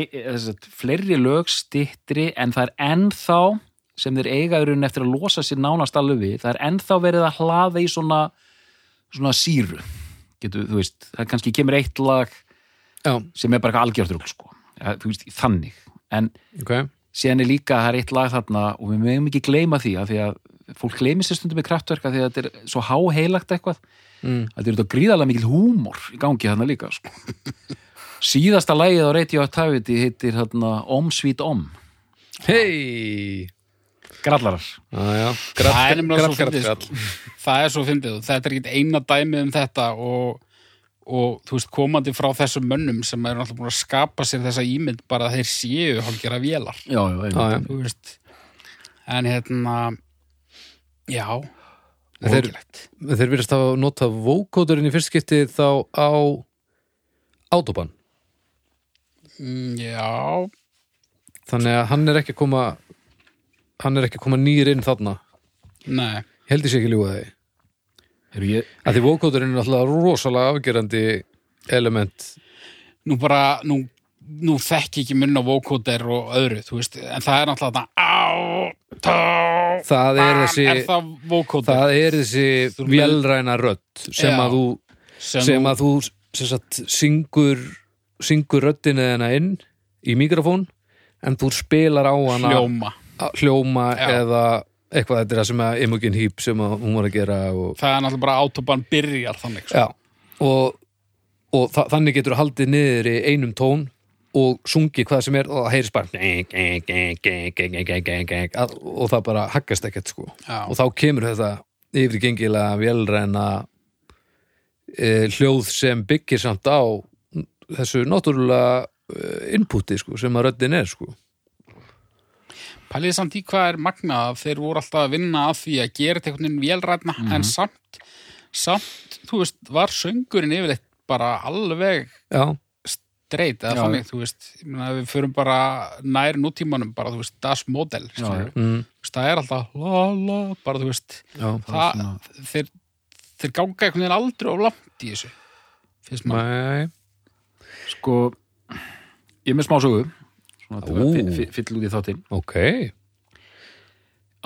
sagt, fleiri lög stittri en það er ennþá sem þeir eiga í rauninni eftir að losa sér nánast alveg við, það er ennþá verið að hlaða í svona, svona síru. Getur, þú veist, það kannski kemur eitt lag já, sem er bara eitthvað algjörður sko. Þú veist, þannig. En ok. síðan er líka, það er eitt lag þarna og við megum ekki gleyma því að því að fólk gleymi sér stundum með kraftverka því að þetta er svo háheilagt eitthvað. Mm. að þetta er þetta gríðarlega mikil húmor í gangi þarna líka sko. [laughs] síðasta lagið á Radioactivity heitir þarna Om Sweet Om. Hei Grallarar. Já, já, það er grall, grall, svo grall, sko. það er svo fyndið. Og þetta er ekki eina dæmið um þetta og, og þú veist komandi frá þessum mönnum sem eru náttúrulega búin að skapa sér þessa ímynd bara að þeir séu hálfgera vélar. Já, já, Já, já. þú veist en hérna já. Þeir- ógilegt Þeir virðast að nota vókóturinn í fyrst skipti þá á Autobahn. Mm, já, Þannig að hann er ekki að koma hann er ekki að koma nýr inn þarna. Nei. Ég held ég sé ekki ljúga því. Heru, ég, að því vókóturinn er alltaf rosalega afgerandi element. Nú bara, nú, nú þekki ekki munn á vókóter og öðru, þú veist, en það er náttúrulega þetta á, tó, það er þessi það er þessi vélræna rödd sem að þú sem að þú sagt, syngur syngur röddina þennan inn í mikrofón en þú spilar á hana hljóma. hljóma eða eitthvað þetta er það sem að Imogen Heap sem hún var að gera og, það er náttúrulega bara autobahn byrjar þannig sko. já, og, og þa þannig getur þú haldið niður í einum tón og sungi hvað sem er og það heyrist bara og það bara haggast ekkert sko Já. og þá kemur þetta yfirgengilega vélræna e, hljóð sem byggir samt á þessu náttúrulega e, inputi sko, sem að röddin er sko. Pælið samt í hvað er magnað að þeir voru alltaf að vinna að því að gera þetta einhvern veginn vélrætna en samt, samt, þú veist, var söngurinn yfirleitt bara alveg já, streit eða Já. þannig, þú veist, ég meina við förum bara nær nútímanum, bara, þú veist, das model, mm, það er alltaf la la, bara, þú veist, já. það, þeir, þeir ganga einhvern veginn aldrei of langt í þessu, finnst maður. Sko ég er með smá sögu svona til að fyll- út í þáttinn. Ok.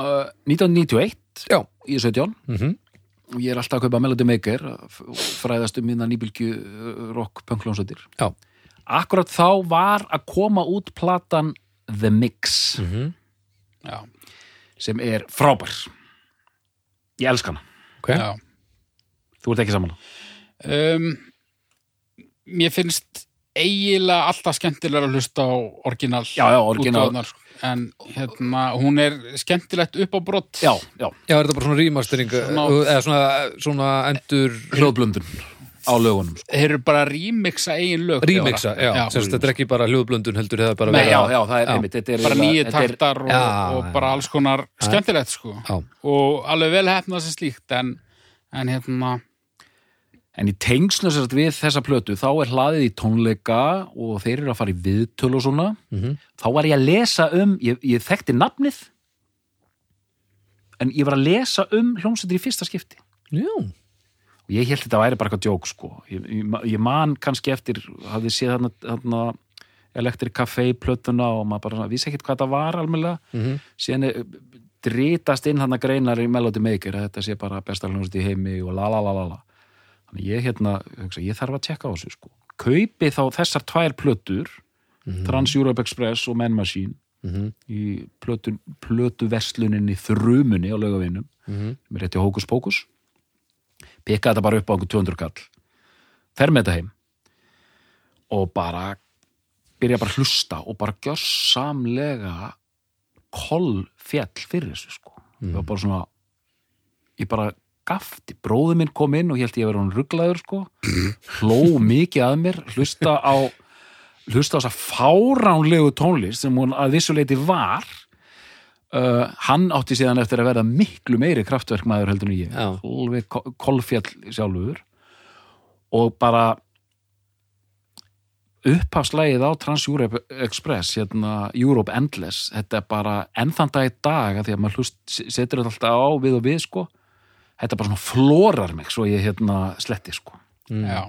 Uh, 1991 já, ég er 17 mm og ég er alltaf að kaupa Melody Maker fræðast um minna nýbylgju uh, rock punklónsveitir já akkurat þá var að koma út platan The Mix mm Já, sem er frábær. Ég elska hana, ok, já. þú ert ekki saman Um, mér finnst eiginlega alltaf skemmtilega að hlusta á orginal Já, já, orginal. útgáfurnar, sko. en hérna, hún er skemmtilegt upp á brott. Já, já, já, er þetta bara svona rýmastering Svona- eða svona, svona endur hljóðblöndun á lögunum sko. þeir eru bara að remixa eigin lög rýmixa, já, já. sem sagt, þetta er ekki bara hljóðblöndun heldur eða bara Nei, já, vera já, það er Já. einmitt þetta er bara nýju taktar og, Já, og já. bara alls konar skemmtilegt sko Já. og alveg vel hefnað sem slíkt en, en hérna En í tengslu sagt við þessa plötu þá er hlaðið í tónleika og þeir eru að fara í viðtölu og svona Mhm. þá var ég að lesa um ég, ég þekkti nafnið en ég var að lesa um hljómsveitir í fyrsta skipti já, og ég held þetta væri bara eitthvað djók sko ég, ég, ma- ég man kannski eftir hafði séð þarna, þarna Electric Café plötuna og maður bara vissi ekkert hvað það var almennilega Mhm. síðan er, drítast inn hann að greinar í Melody Maker að þetta sé bara besta hljómsveit í heimi og la la la la la þannig ég hérna, hugsa, ég þarf að tjekka á þessu sko. kaupi þá þessar tvær plötur Trans Europe Express og Man Machine Mhm. í plötu, plötu versluninni þrumunni á laugavinum Mhm. sem er rétti hókus pókus pikka þetta bara upp á einhver 200 kall. Fer með þetta heim. Og bara byrja bara að hlusta og bara gjörsamlega koll fjall fyrir þessu sko. Mm. var bara svona ég bara gafti, bróður minn kom inn og ég held ég að vera hann rugglaður sko. Hló mikið að mér hlusta á hlusta á þess að fáránlegu tónlist sem hún að vissuleiti var uh, hann átti síðan eftir að verða miklu meiri kraftverkmaður heldur en ég. Alveg ko- kolfjall sjálfur. Og bara upphafslægið á Trans-Europe Express hérna Europe Endless þetta er bara ennþann dag í dag að því að maður hlust, setur þetta alltaf á við og við sko. Þetta bara svona flórar mig svo ég hérna sletti sko. Já,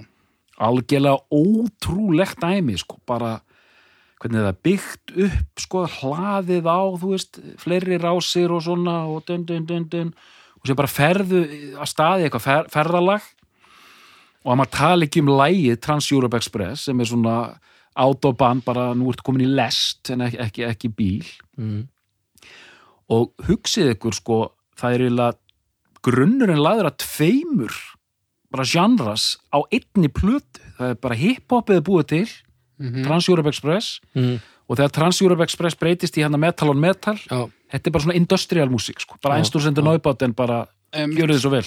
algjörlega ótrúlegt dæmi sko, bara hvernig það byggt upp sko, hlaðið á, þú veist fleiri rásir og svona og dun, dun, dun, dun. Og sem bara ferðu að staði eitthvað fer, ferðalag og að maður tala ekki um lægið Trans-Europe Express sem er svona autobahn bara nú ertu komin í lest en ekki, ekki, ekki bíl. Mm. og hugsið ykkur sko það er eiginlega grunnurinn laður að tveimur bara genras á einni plötu. Það er bara hip-hopið búið til Mhm. Trans-Europe Express Mm. og þegar Trans-Europe Express breytist í hann metal on metal Já, þetta er bara svona industrial músík sko. bara já. náibátt en bara Em, gjörðu þið svo vel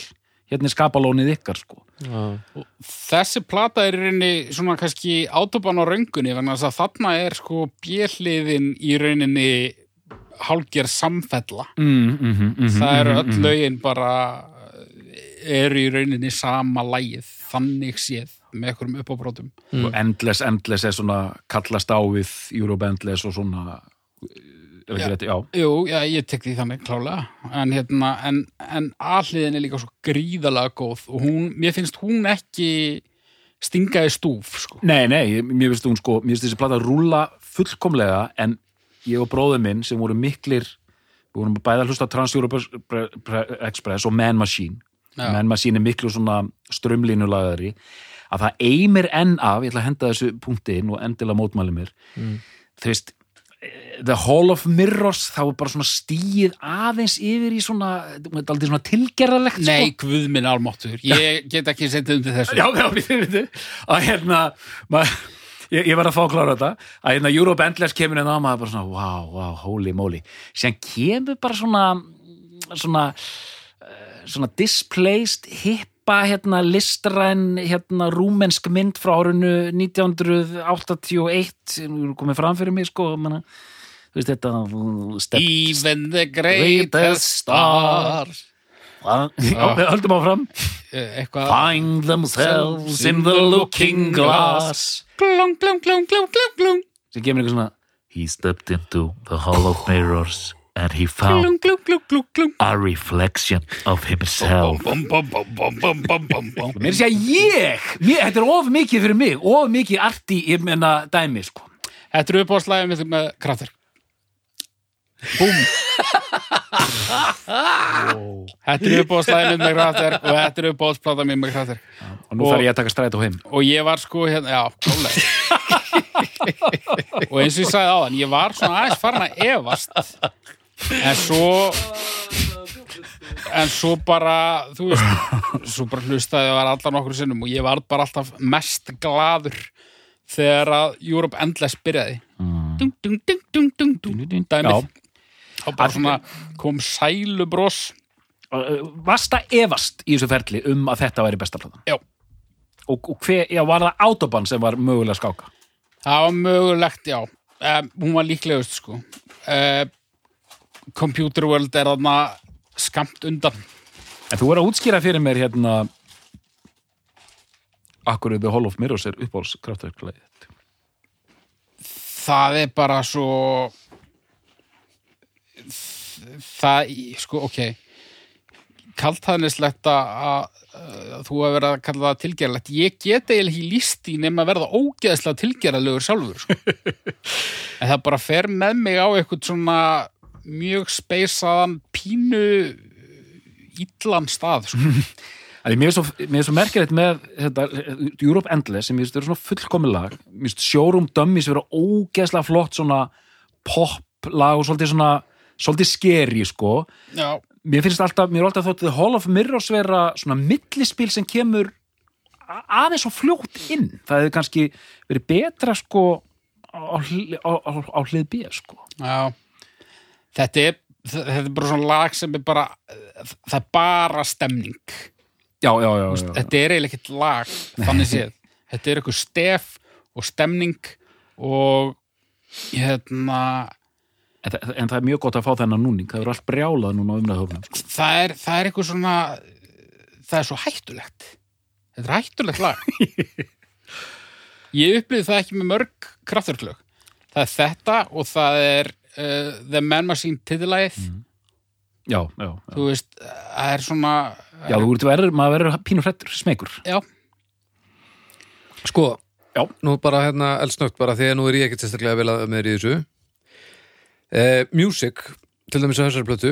hérna er skapalónið ykkar sko. já, þessi plata er í rauninni svona kannski autobahn á röngunni þess að þarna er sko bjelliðin í rauninni hálger samfella mm, mm, mm, mm, það eru öll mm, lögin bara eru í rauninni sama lægið þannig séð með einhverjum uppábrótum og Endless, Endless er svona kallast á við Europe Endless og svona er ekki Já. rétt, já Jú, já, ég tek því þannig klálega en, hérna, en, en alliðin er líka svo gríðalega góð og hún, mér finnst hún ekki stinga í stúf sko. Nei, nei, ég- mér finnst hún sko, mér finnst þessi plata rúlla fullkomlega en ég og bróður minn sem voru miklir við vorum bæði að hlusta á Trans-Europe Express og Man Machine Já. Man Machine er miklu svona strömlínulagari að það eimir enn af, ég ætla að henda þessu punkti inn og endilega mótmæli mér. Þú veist eh, The Hall of Mirrors þá er bara svona stíið aðeins yfir í svona, þetta svona tilgerðalegt Nei, sko. guð minn almáttur ég get ekki setið undir þessu. Já, já, við veitum að hérna maður, ég, ég var að fá að klára þetta. Að hérna Europe Endless kemur hérna á maður bara svona, wow, wow, holy moly. Sem kemur bara svona svona eh, svona displaced hippa hérna listræn hérna rúmensk mynd frá árinu 1981 nú er komið fram fyrir mig sko manna, veist þetta step, Even the greatest star áfram. Eh, eitthvað Find themselves in the looking glass. Glung, glung, glung, glung, glung, glung He stepped into the hall of mirrors and he found glung, glung, glung, glung, glung. a reflection of himself. Mér sé að ég, mér, þetta er of mikið fyrir mig of mikið arti í menna dæmi sko. Þetta eru upp á slæðum með, með kraftur Búm Þetta eru upp á slæðum með kraftur og þetta eru upp á splata með kraftur og nú Og- þarf ég að taka stræt á heim. Og ég var sko hérna, já, klálega [laughs] og eins og ég sagði áðan ég var svona aðeins farin að efast en svo en svo bara þú veist, svo bara hlustaði ég var allan okkur sinnum og ég var bara alltaf mest gladur þegar að Europe Endless byrjaði. Dung, dung, dung, dung, dung, dung, dung, dæmið. Og bara svona kom sælubros. Vast að efast í þessu ferli um að þetta væri besta platan? Já. og, og hver, já, var það Autobahn sem var mögulega skáka? Það var mögulegt, já. Um, hún var líklegust, sko. Um, Computer World er þarna skamt undan. En þú er að útskýra fyrir mér hérna Akkur The Hall of Mirrors er uppáhalds kraftverklæðið Það er bara svo... Það, sko, ok. Kaltæðnislegt að þú hefur verið að kalla það tilgerðalegt. Ég get eiginlega ekki líst í nema að verða ógeðslega tilgerðalegur sjálfur, sko. [laughs] en það bara fer með mig á eitthvað svona mjög speysaðan pínu illan stað sko. [laughs] Mér er svo, er svo merkilegt með þetta, Europe Endless sem eru svona fullkomi lag. Showroom Dummies vera ógeðslega flott svona pop lag og svolítið svona svolítið skeri sko. Já, mér finnst alltaf, mér er alltaf þóttið Hall of Mirrors vera svona millispil sem kemur aðeins svo fljótt inn. Það hefði kannski verið betra sko á, á, á, á hlið B sko. Já Þetta er, þetta er bara svona lag sem er bara það er bara stemning. Já, já, já, já, þetta er eiginlega ekkert lag þannig séð, [laughs] þetta er eitthvað stef og stemning og hérna En, en það er mjög gott að fá þennan núning. Það eru allt brjálað núna á umræðhófnum sko. það er, það er eitthvað svona það er svo hættulegt. Þetta er hættulegt lag. [laughs] Ég upplýði það ekki með mörg krafturklög það er þetta og það er uh, The Man Machine titillægið já, já, já. þú veist, það er svona já þú ert verður, maður verður pínur hrettur, smekur já, Sko, Já. nú bara hérna eldsnögt bara því að nú er ég ekkert sérstaklega vel að með í þessu. Eh, Music, til dæmis á þessari plötu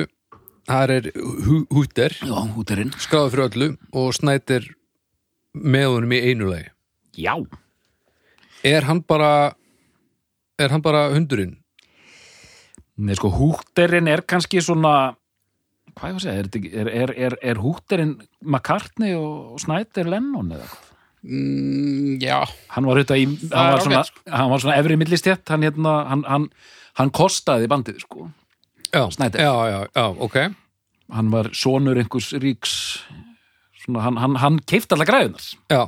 það er hú- húter skráður fyrir öllu og snætir með honum í einu lagi. Já, Er hann bara er hann bara hundurinn? Nei, sko, húterinn er kannski svona hvað ég var að segja, er, er, er, er, er húterinn McCartney og, og Snyder Lennon eða hvað? mm, já Hann var þetta í, hann var svona, ágætt, hann var svona efri millistjett, hann hérna, hann, hann, hann kostaði bandið, sko. Já, Snyder. Já, já, já, ok Hann var sonur einhvers ríks, svona, hann, hann, hann keift alla græðunar. Já,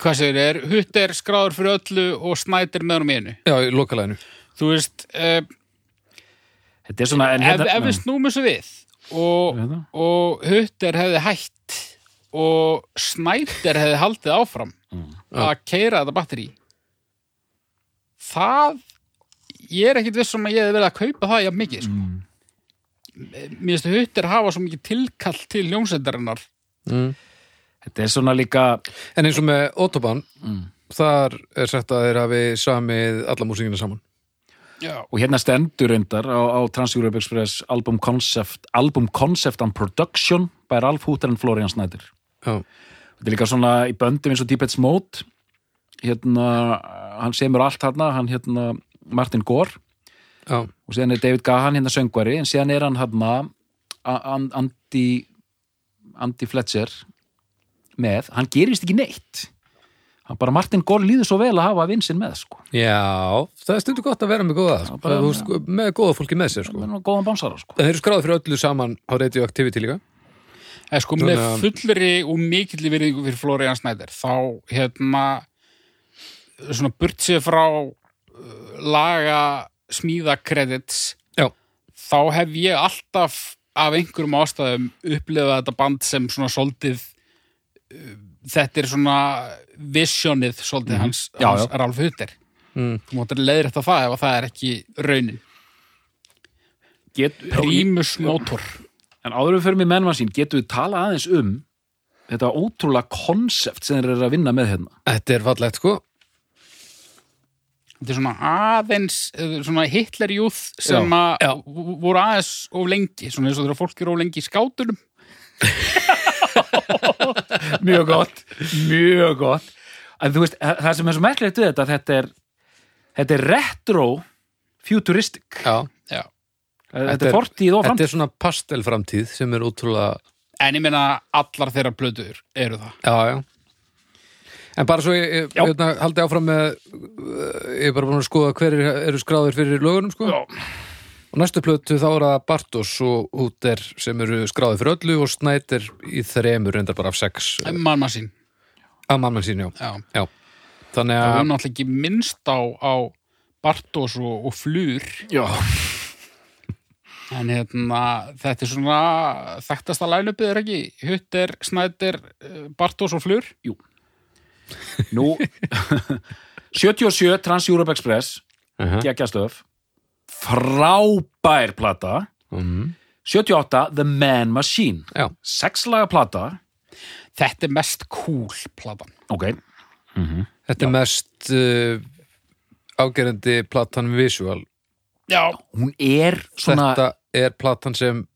hvað segir er, hutt er skráður fyrir öllu og snætir með honum í einu já, í lokalæðinu þú veist, Þetta er svona, en ef, hérna, ef við snúmum þessu við og, Hérna. og Hutter hefði hætt og Snæder hefði haldið áfram að keira þetta batteri það ég er ekkit viss um að ég hefði verið að kaupa það jafn mikið sko. mér finnst Hutter hafa svo mikið tilkall til hljómsveitarinnar mm. þetta er svona líka, En eins og með Autobahn Mm. þar er sagt að þeir hafi samið alla músíkina saman já, og hérna stendur reyndar á, á Trans-Europe Express album concept, album concept and production by Ralph Hooter and Florian Snyder. Já, Þetta er líka svona í böndum eins og Deephead's Mode. Hérna, hann semur allt hérna, hann hérna Martin Gore. Já, og síðan er David Gahan hérna söngvari en síðan er hann hérna Andy Andy Fletcher með, hann gerist ekki neitt hann bara Martin Gore líður svo vel að hafa vinsinn með sko, já það er stundu gott að vera með góða sko. bara- Þú veist, með góða fólki með sér sko. bánsara sko En þeir eru skráði fyrir öllu saman á radioactivity líka eða sko með fullri og mikilli virðingu fyrir Florian Snæder þá hérna svona burt sér frá uh, laga smíða credits Já, þá hef ég alltaf af einhverjum ástæðum upplifað þetta band sem svona soldið uh, þetta er svona visionið soldið hans, Já, hans já. Ralf Hutter mm. þú máttir leiðir þetta það ef að það er ekki raunin Get, Primus motor En áður við fyrir mig mennvann sín, getum við tala aðeins um þetta ótrúlega konsept sem þeir eru að vinna með hérna. Þetta er fallegt sko þetta er svona aðeins eh, svona Hitler Youth sem Já, að já. voru aðeins of lengi svona eins og þegar fólk eru of lengi í skátunum [laughs] [laughs] Mjög gott, mjög gott. En þú veist, það sem er svo merkilegt við þetta, þetta er, þetta er retro futuristic. Já, já. Þetta er fortíð og þetta framtíð. er svona pastelframtíð sem er ótrúlega en ég meina allar þeirra blöður eru það Já, já En bara svo ég, ég hérna, haldi áfram með ég er bara búin að skoða hverjir eru skráðir fyrir lögunum sko Já. Og næstu plötu þá er það Bartos og Húter sem eru skráðir fyrir öllu og Snæder í þremur reyndar bara af sex mamma sín að mamman sín, já. já. já Þannig að, höfum náttúrulega ekki minnst á, á Bartos og, og Flur Já. [laughs] en hérna þetta er svona þekktasta lænupið er ekki Hutter, Snæder, eh, Bartos og Flur Nú, [laughs] 77 Trans-Europe Express, uh -huh. geggjastöf, frábær plata, mm, 78 The Man Machine, já, sexlaga plata, þetta er mest cool platan. Ok, þetta er mest uh, ágerandi platan visual. Já, hún er svona, Þetta er platan sem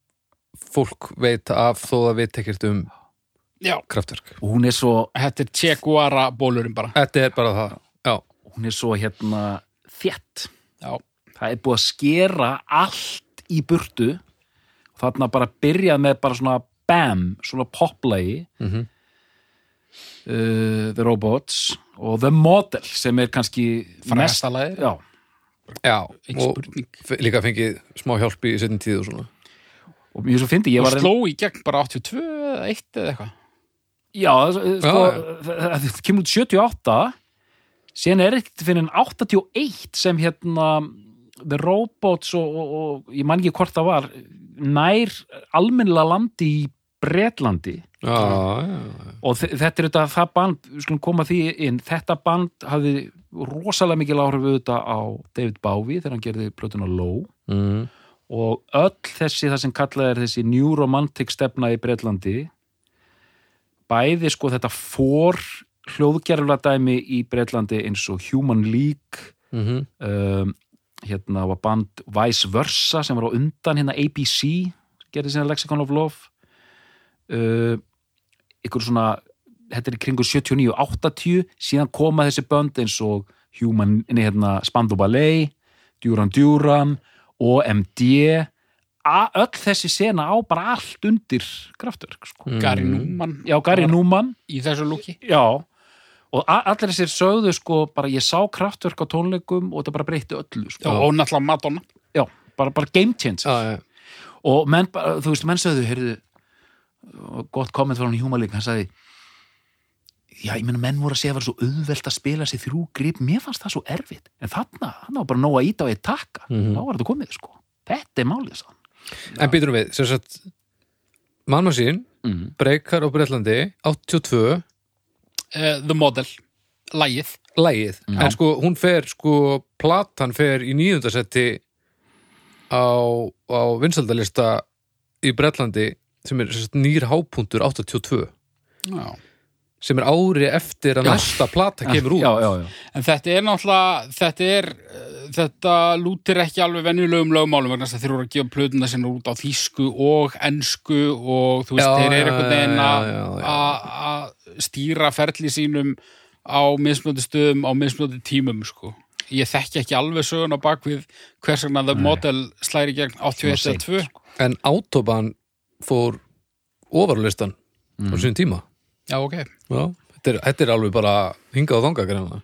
fólk veit af þó það veit ekkert um Já, kraftverk. Hún er svo, þetta er Che Guevara bólurinn bara. Þetta er bara það. Já, hún er svo hérna þétt. Já, það er búið að skera allt í burtu. Og þarna bara byrjað með bara svona bam, svona poplagi. Mhm. uh, The Robots og The Model sem er kannski lagið. já, já og líka fengið smá hjálp í setjum tíð og svona. Og mjög svo fyndi ég Og var sló í gegn bara 82 eða 1 eða eitthvað. Já, sko, Já, það kemur út 78 síðan er ekkert fyrir en 81 sem hérna The Robots og, og, og ég man ekki hvort það var nær almennilega landi í Bretlandi. Já, já, já. Og þe- þetta er þetta það band, við skulum koma því inn þetta band hafði rosalega mikil áhrif auðvitað á David Bowie þegar hann gerði plötuna Low. Mm. og öll þessi það sem kallað er þessi New Romantic stefna í Bretlandi bæði sko þetta fór hljóðgerfla dæmi í Bretlandi eins og Human League Mm um, hérna var band Vice Versa sem var á undan hérna ABC gerði sinna Lexicon of Love. Uh, ykkur svona þetta er í kringu 79-80 síðan koma þessi bönd eins og Human, nei, hérna, Spandau Ballet Duran Duran OMD A- öll þessi sena á bara allt undir kraftverk sko. Gary Newman já, Gary Newman í þessu lúki. Já, og allir þessir sögðu sko, bara ég sá kraftverk á tónleikum og þetta bara breytti öllu sko. og náttúrulega Madonna. Já, bara, bara game change Já, já, og menn, þú veist, menn sögðu heyrðu, gott komment frá hann í League hann sagði já, ég meina menn voru að segja að það var svo auðvelt að spila sér þrjú grip, mér fannst það svo erfitt. En þarna, hann var bara nóg að íta á eitt takka. Mhm. þá var þetta komið, sko. Þetta er málið, sann En býtum við, sem sagt Mamma sín, mm. breykar á Bretlandi 82, uh, The Model, lagið lægið Já. En sko, hún fer, sko Platan fer í nýjundasetti á, á vinsaldalista í Bretlandi sem er nýr hápuntur 82 Já. Sem er ári eftir að Já. næsta plata kemur út já, já, já. En þetta er náttúrulega, þetta er, uh, þetta lútir ekki alveg venjulegum lögmálum vegna þess að þeir eru að gefa plötuna sinna út á þýsku og ensku og þú veist, Já, þeir eru einhvern veginn að- stýra ferli sínum á mismöndi stöðum á mismöndi tímum, sko. Ég þekki ekki alveg sögun á bakvið hvers vegna The Model slæri gegn 81 Svona eða 2. seint, En Autobahn fór ofarlistan á Mm. sín tíma Já, ok. Já, þetta er, þetta er alveg bara hingað og þangað greinlega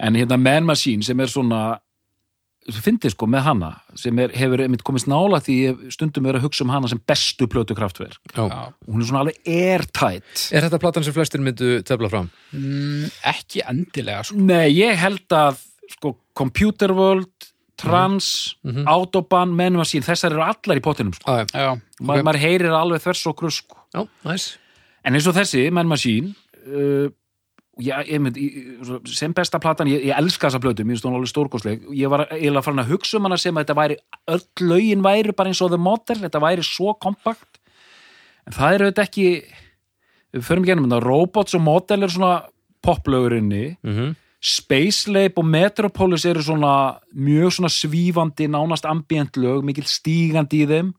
En hérna Man Machine sem er svona fyndið sko með hana sem er, hefur einmitt komist nála því stundum verið að hugsa um hana sem bestu plötu kraftverk hún er svona alveg airtight Er þetta platan sem flestir myndu tefla fram? Mm, ekki endilega, sko. Nei, ég held að sko, Computer World, Trans Mhm. Autobahn, Man Machine þessar eru allar í pottinum sko. Ah, maður heyrir alveg þvers og krus sko. já, næs en eins og þessi, Man Machine uh, já, ég mynd, ég, sem besta platan, ég, ég elska þessa plötu mér finnst hún alveg stórkostleg. Ég var eiginlega farin að hugsa um hana sem að þetta væri öll lögin væri bara eins og The Model þetta væri svo kompakt. En það er auðvitað ekki við förum ennum þetta, Robots og Model er svona poplögurinni mm -hmm. Space Lab og Metropolis eru svona mjög svona svífandi nánast ambient lög, mikil stígandi í þeim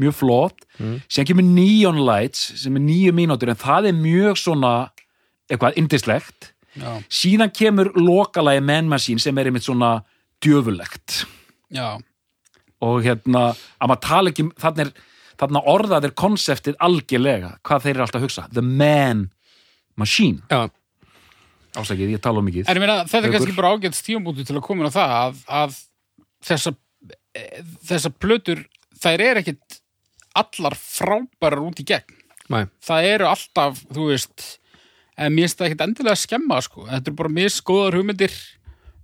mjög flott. Mm. síðan kemur Neon Lights sem er nýju mínútur en það er mjög svona eitthvað indislegt já, síðan kemur lokalagi Man Machine sem er einmitt svona djöfulegt já. og hérna, að maður tala ekki þarna, er, þarna orðað er konseptið algjörlega, hvað þeir eru alltaf að hugsa? The Man Machine. Já, ásækið, ég tala um mikið. Meina, þetta er kannski bara ágætt stífambúti til að koma á það að, að þessa, eh, þessa plötur, þær er ekkit allar frábærar út í gegn. næ, Það eru alltaf, þú veist, en mér finnst það ekkit endilega að skemma, sko. Þetta eru bara misgóðar hugmyndir,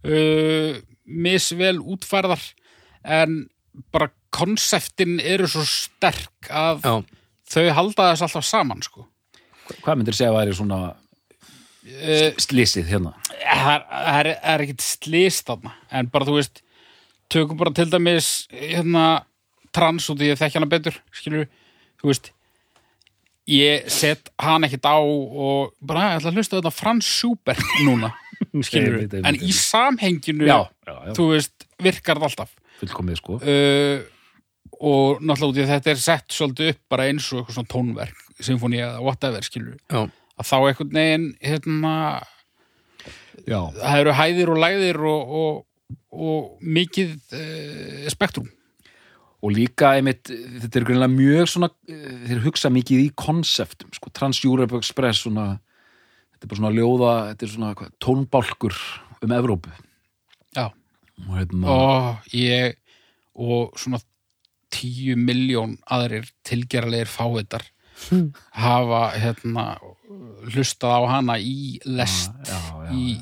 uh, misvel útfærðar, en bara konseptin eru svo sterk að já þau halda þess alltaf saman, sko. hvað myndir segja að væri svona Uh, slísið hérna það er, það er, það er ekkit slist þarna en bara þú veist tökum bara til dæmis hérna trans út í ég þekki hana betur skilur þú veist ég set hann ekkit á og bara ég ætla að hlusta þetta Frans Schubert núna. [laughs] Skilur en í samhenginu já, já, já, þú veist virkar það alltaf. Fullkomið sko. Uh, og náttúrulega að þetta er sett svolítið upp bara eins og eitthvað svona tónverk symfóni eða whatever skilur að þá einhvern veginn hérna, það eru hæðir og læðir og, og, og mikið uh, spektrum og líka einmitt, þetta er greinlega mjög svona, þeir hugsa mikið í konseptum, sko, Trans-Europe Express svona, þetta er bara svona ljóða þetta er svona hvað, tónbálkur um Evrópu. Já. og hérna, og ég og svona tíu miljón aðrir tilgerðarlegir fávitar hafa hérna hlustað á hana í lest já, já, í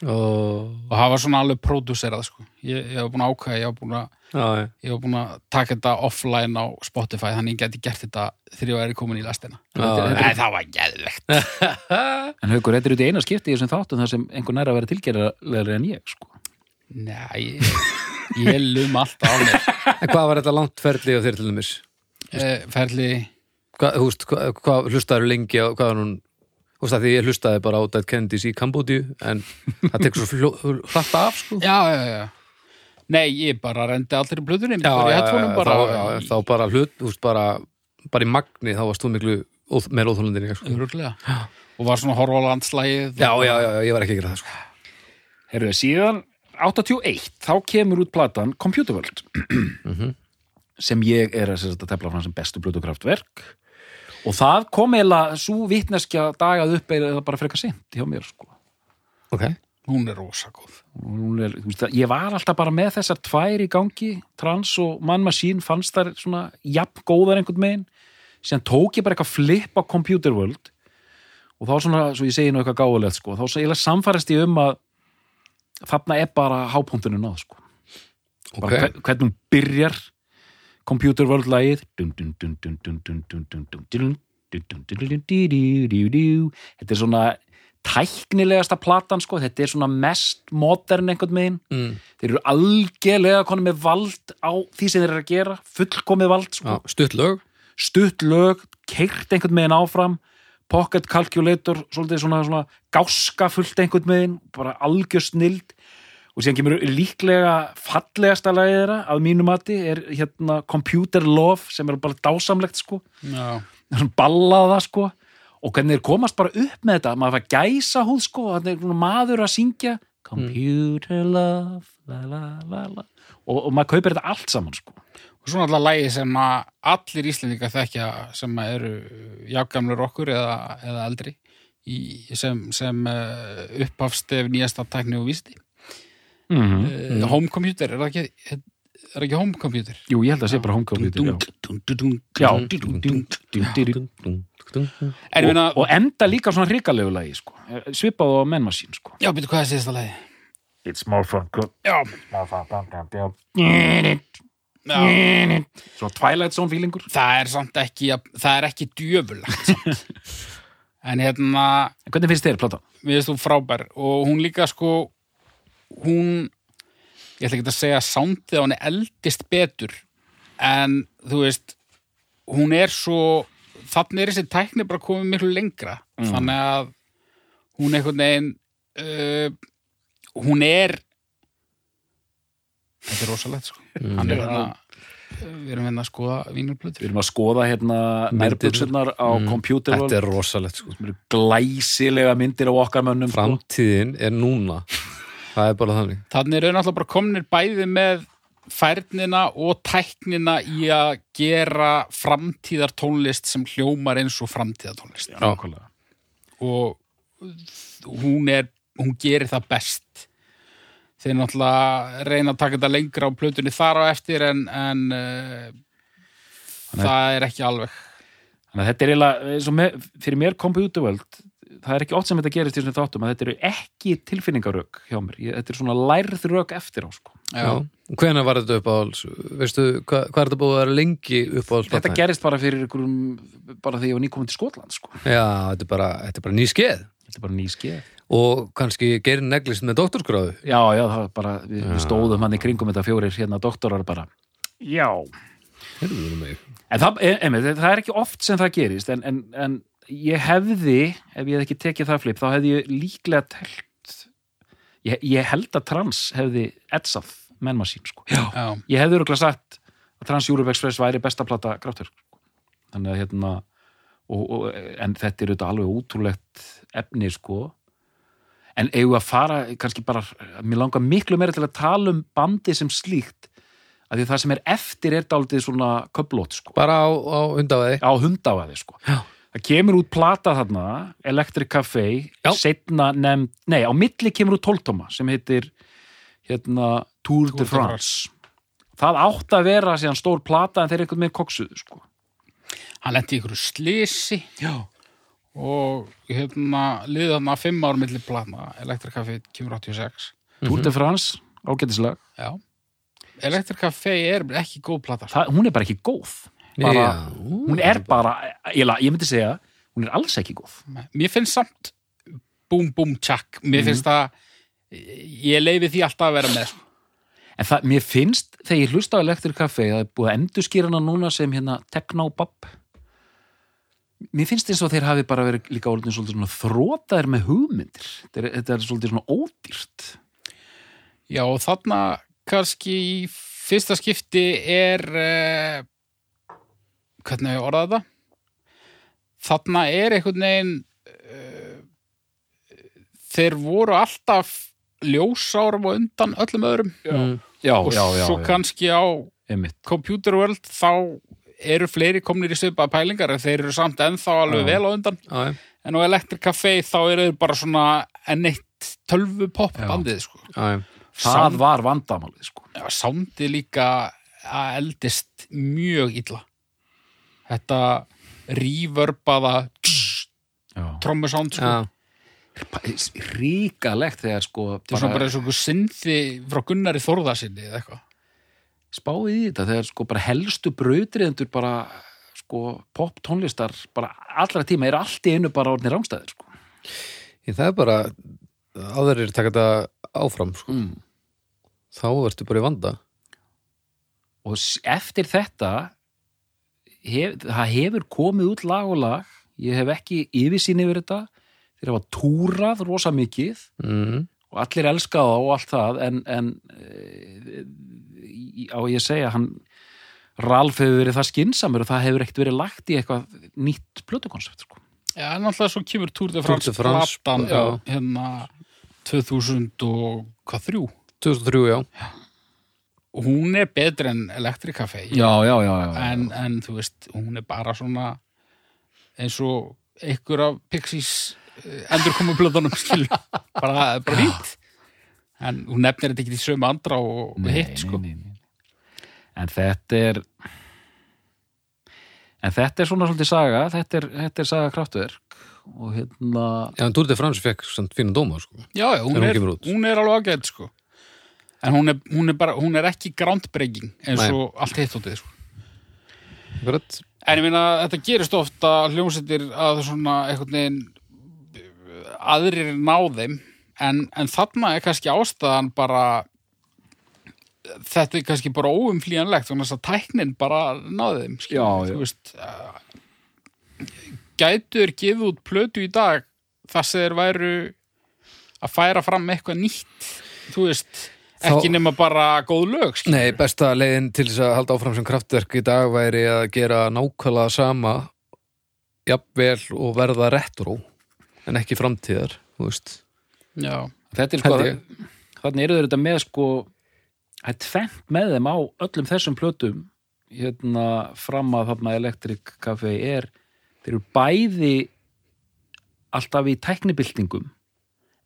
Fraklandi og, og hafa svona alveg pródúserað sko. ég, ég hef búin að ákvæða, ég hef búin að já. ég hef búin að taka þetta offline á Spotify þannig ég geti gert þetta þegar ég væri komin í lestina Já, já. Nei, það var geðvegt [laughs] en haukur, þetta er út í eina skipti í þessum þáttum þar sem einhvern er að vera tilgerðarlegri en ég, sko Nei, ég, ég lum alltaf á mér En hvað var þetta langt ferli á þér til dæmis? Eh, ferli Hvað, þú veist, hvað, hlustaður lengi á, hvað var hún Þú veist að því ég hlustaði bara á Dead Kennedys í Kambodíu en það tekur svo hratt af sko Já, já, já Nei, ég bara rendi allir í blöðunni já, bara í já, headphoneum já, bara þá, já, þá bara hlut, þú veist, bara bara í magni, þá varst þú miklu óþ, meira óþólundin ég sko. Örugglega. og var svona horfa á landslægið já, já, já, já, ég var ekki gera það sko. Herru, síðan 81, þá kemur út platan Computer World sem ég er að tefla fram sem bestu blödukraftverk og það kom eða svo vitneskja dagað upp eða bara frekar sent hjá mér sko. ok, Hún er rosa góð. Og hún er, þú veist, ég var alltaf bara með þessar tvær í gangi, trans og man machine fannst þær svona jafn góðar einhvern megin, síðan tók ég bara eitthvað flip á Computer World. Og þá svona, svo ég segi nú eitthvað gáðulegt sko, þá svo eiginlega samfærist ég um að þarna er bara hápunktunum náð sko. Ok. bara hvern- hvernig hún byrjar Computer World lægið Þetta er svona tæknilegasta platan sko, þetta er svona mest modern einhvern megin mm. þeir eru algjörlega konið með vald á því sem þeir eru að gera, fullkomið vald sko. ja, stutt lög stutt lög, keirt einhvern megin áfram pocket calculator, svolítið svona, svona gáska fullt einhvern megin, bara algjör snild og síðan kemur líklega fallegasta lagið þeirra að mínu mati er hérna Computer Love sem er bara dásamlegt sko. Svona ballaða sko. Og hvernig þeir komast bara upp með þetta maður fær gæsa húð sko maður að syngja Computer Love la, la, la, la. Og, og maður kaupir þetta allt saman sko. Og svona alltaf lægi sem að allir Íslendingar þekkja sem að eru jágamlur okkur eða, eða eldri í, sem, sem uh, upphafstef nýjasta tækni og vísti mm -hmm. uh, Home computer, er það ekki er ekki home computer? Jú, ég held að það sé bara dung, dung, Já. Og, enda líka svona hrikalegu lagi sko svipað á Men Machine sko já, byrju, hvað er síðasta lagi? It's more fun Já, já Svo Twilight Zone feelingur það er samt ekki það er ekki djöfulegt samt. en hérna En hvernig finnst þér plata? við veist þú frábær og hún líka sko hún ég ætla ekki að segja að soundið á henni eldist betur en þú veist hún er svo þannig er þessi tækni bara komið miklu lengra. Þannig að hún einhvern veginn uh, hún er þetta er rosalegt sko. Hann er hérna við erum hérna að skoða Við vínurblöður erum að skoða hérna nærbuksunar á Mm. Computer World þetta er rosalegt sko. Glæsilega myndir á okkar mönnum sko. framtíðin er núna það er bara þannig. Þannig eru náttúrulega bara komnir bæði með færnina og tæknina í að gera framtíðar tónlist sem hljómar eins og framtíðar tónlist Nákvæmlega. og hún er hún gerir það best. Þeir náttúrulega reyna að taka þetta lengra á plötunni þar á eftir en, en uh, það er ekki alveg. Þannig að þetta er eiginlega, eins og með, fyrir mér Computer World, það er ekki oft sem þetta gerist í þessum þáttum, að þetta eru ekki tilfinningarök hjá mér, Ég, þetta er svona lærð rök eftir á, sko. Já. Hvenær var þetta uppáhalds? Veistu, hvað, hvað er þetta búið að vera lengi uppáhalds? Þetta gerist bara fyrir ykkurum, bara þegar ég var nýkomin til Skotland, sko. Já, þetta er bara, þetta er bara ný skeið Þetta er bara ný skeið. og kannski gerir neglist með doktorsgráðu Já, já, það var bara, við, við stóðum hann í kringum þetta fjórir hérna doktorar bara. Já. En það, emi, það er ekki oft sem það gerist, en, en, en ég hefði, ef ég hef ekki tekið það flip, þá hefði ég líklega telt, ég, ég held að trans hefði etsað mennmarsín, sko. Já. Ég hefði örgulega sagt að Trans-Europe Express væri besta plata Kraftwerk þannig að hérna og, og, en þetta er auðvitað alveg útrúlegt efni sko en eigum að fara kannski bara mér langar miklu meira til að tala um bandi sem slíkt að því það sem er eftir er dálítið svona köplót sko, bara á, á undavæði á hundafaði sko Já. Það kemur út plata þarna Electric Café, nefnd, nei á milli kemur út tóltóma sem heitir hérna Tour de de France. Það átt að vera síðan stór plata en þeir eru einhvern veginn koksuðu sko. Hann lendi ykkur slisi Já. og hérna liði þarna fimm ár milli platna Electric Café kemur 86 Tour de France, ágætislag. Já. Electric Café er ekki góð plata sko. hún er bara ekki góð bara, Já. hún er bara, ég, ég myndi segja hún er alls ekki góð. Mér finnst samt Boom Boom Chuck Mér finnst það ég leifi því alltaf að vera með sko. en það, mér finnst, þegar ég hlusta á Electric Café, það er búið að endurskýra hana núna sem hérna Technobab mér finnst eins og þeir hafi bara verið líka orðin svolítið svona þrótaðir með hugmyndir. Þetta er, þetta er svolítið svona ódýrt. Já og þarna kannski í fyrsta skipti er uh, hvernig hefur orðað þetta þarna er einhvern veginn uh, þeir voru alltaf ljósárum og undan öllum öðrum Mm. já, og já, já, svo já, kannski á einmitt Computer World þá eru fleiri komnir í svipaða pælingar en þeir eru samt ennþá alveg Já. vel á undan en á Electric Café þá eru þeir bara svona enn eitt tölvupop Já. bandið sko. Já, já. það Sound- var vandamálið sko Já, sándið líka að eldist mjög illa þetta reverbaða trommusánd sko. Ríkalegt þegar sko þetta er svona bara eins og einhver syndi frá Gunnari Þórðarsinni eða eitthvað spáið í þetta þegar sko bara helstu brautriðendur bara sko pop tónlistar bara allra tíma er allt í einu bara orðni rámstæðir sko. Ég, það er bara áður er taka þetta áfram sko. mm. þá ertu bara í vanda og eftir þetta hef, það hefur komið út lag og lag ég hef ekki yfirsýn yfir þetta þeir hafa túrað rosa mikið mm. og allir elska það og allt það en, en e, á ég að segja hann Ralf hefur verið það skinsamur og það hefur ekkert verið lagt í eitthvað nýtt plötukoncept sko. Já, en alltaf svo kemur Tour de France, platan já. hérna 2000 og hvað þrjú 2003, já og hún er betri en Electric Café já, já, já, já. en, en þú veist, hún er bara svona eins og einhver af Pixies eh, endurkomu blöðunum [laughs] skilur bara, bara fínt. En hún nefnir þetta ekki í sömu andra og Nei, hitt sko. nei, nei, nei. en þetta er en þetta er svona svolítið saga. Þetta er, þetta er saga kraftverk og hérna Já, en Tour de France fekk samt fína dóma sko. já, já, hún, er, hún er alveg ágæð sko en hún er, hún er bara, hún er ekki groundbreaking eins Nei. og allt hitt út sko. Akkurat. en ég meina, þetta gerist ofta hljómsettir að svona einhvern veginn aðrir ná þeim en, en þarna er kannski ástæðan bara þetta er kannski bara óumflýjanlegt þannig að tæknin bara náði þeim. Já, já. veist gætur gefið út plötu í dag þar sem þeir væru að færa fram eitthvað nýtt þú veist, ekki Þá- nema bara góð lög skilur. Nei, besta leiðin til þess að halda áfram sem kraftverk í dag væri að gera nákvæmlega sama jafnvel og verða retro en ekki framtíðar, já, þetta er sko þannig eru þetta með sko það er tvent með þeim á öllum þessum plötum. Hérna fram að þarna Electric Café er þeir eru bæði alltaf í tæknibildingum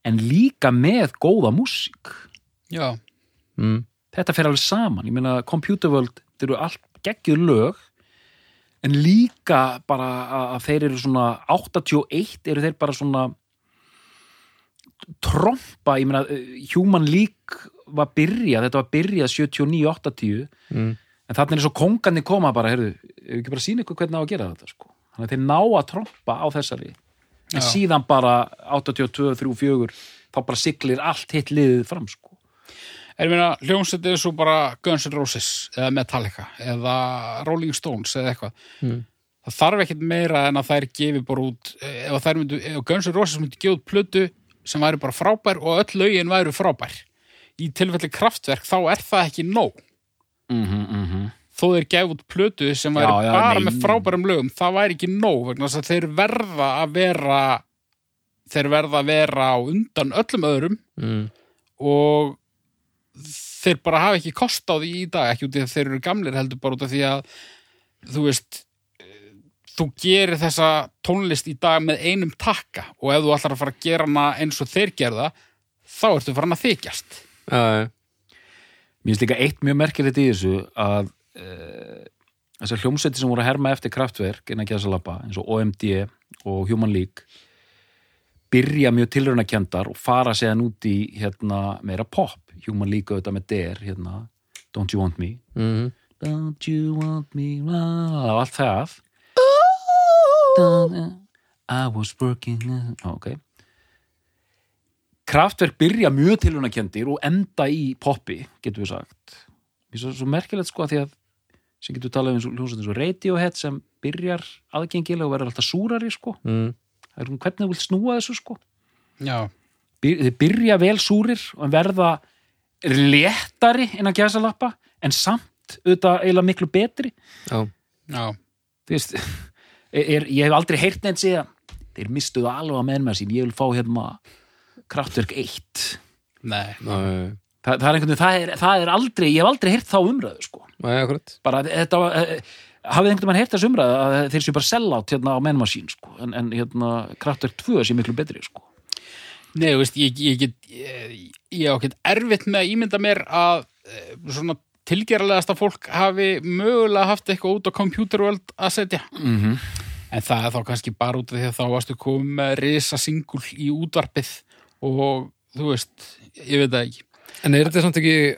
en líka með góða músík. Já, mm. þetta fer alveg saman, ég meina Computer World, þeir eru allt geggjuð lög en líka bara að- þeir eru svona 81 eru þeir bara svona trompa, ég meina eh, Human League var byrjað, þetta var byrjað 79-80 Mm. en þannig er svo kongandi koma bara, heyrðu, ef ekki bara sína ykkur hvernig á að gera þetta sko. þannig að þeir ná að trompa á þessari en Já. síðan bara 82, 3, 4 þá bara siglir allt hitt liðið fram sko. En ég meina, hljómsveit er svo bara Guns N' Roses eða Metallica eða Rolling Stones eða eitthvað. Mm. Það þarf ekkert meira en að þær gefi bara út, ef, myndu, ef Guns N' Roses myndi gefa út plötu sem væri bara frábær og öll lögin væru frábær. Í tilfelli kraftverk þá er það ekki nóg. mm -hmm, mm -hmm. þó þeir gef út plötu sem væri Já, já, bara nei. með frábærum lögum það væri ekki nóg vegna þess að þeir verða að vera þeir verða að vera á undan öllum öðrum mm. og þeir bara hafa ekki kost á því í dag ekki út í að þeir eru gamlir heldur bara út af því að þú veist eh, þú gerir þessa tónlist í dag með einum takka og ef þú ætlar að fara að gera hana eins og þeir gerða þá ertu farin að þykjast já. Mér finnst líka eitt mjög merkilegt í þessu að uh, þessar hljómsveiti sem voru að herma eftir kraftverk innan gæðsalappa eins og OMD og Human League byrja mjög tilraunakendar og fara séðan út í hérna meira pop Human League auðvitað með der hérna Don't You Want Me? Mm. Don't You Want Me og allt það I was working ok. Kraftverk byrja mjög tilhjónakendir og enda í poppi, getur við sagt. Mér er svo, svo merkilegt sko að því að sem getur talað um eins og hljómsveit eins og Radiohead sem byrjar aðgengilega og verður alltaf súrari sko. Mm. það hvernig þú vilt snúa þessu sko. Já, þeir byrja vel súrir og verða léttari innan gæsalappa en samt auðvitað eiginlega miklu betri Já. já, veist [laughs] er, ég hef aldrei heyrt neitt síðan þeir mistuðu alveg að menn með sín ég vil fá hérna kraftverk 1 nei já. Þa, það, er einhvern veginn, það, er, það er aldrei ég hef aldrei heyrt þá umræðu sko Já, akkurat. bara þetta var eh, hafið einhvern veginn heyrt þessu umræðu að þeir séu bara sellátt hérna á mennmasín sko en, en hérna kraftverk 2 sé miklu betri sko Nei, þú veist, ég, ég get ég, á ekkert erfitt með að ímynda mér að eh, svona tilgerðlegasta fólk hafi mögulega haft eitthvað út á computerworld að setja mm -hmm. en það er þá kannski bara út af því að þá varstu komið með risa singul í útvarpið og þú veist, ég veit það ekki En er þetta samt ekki,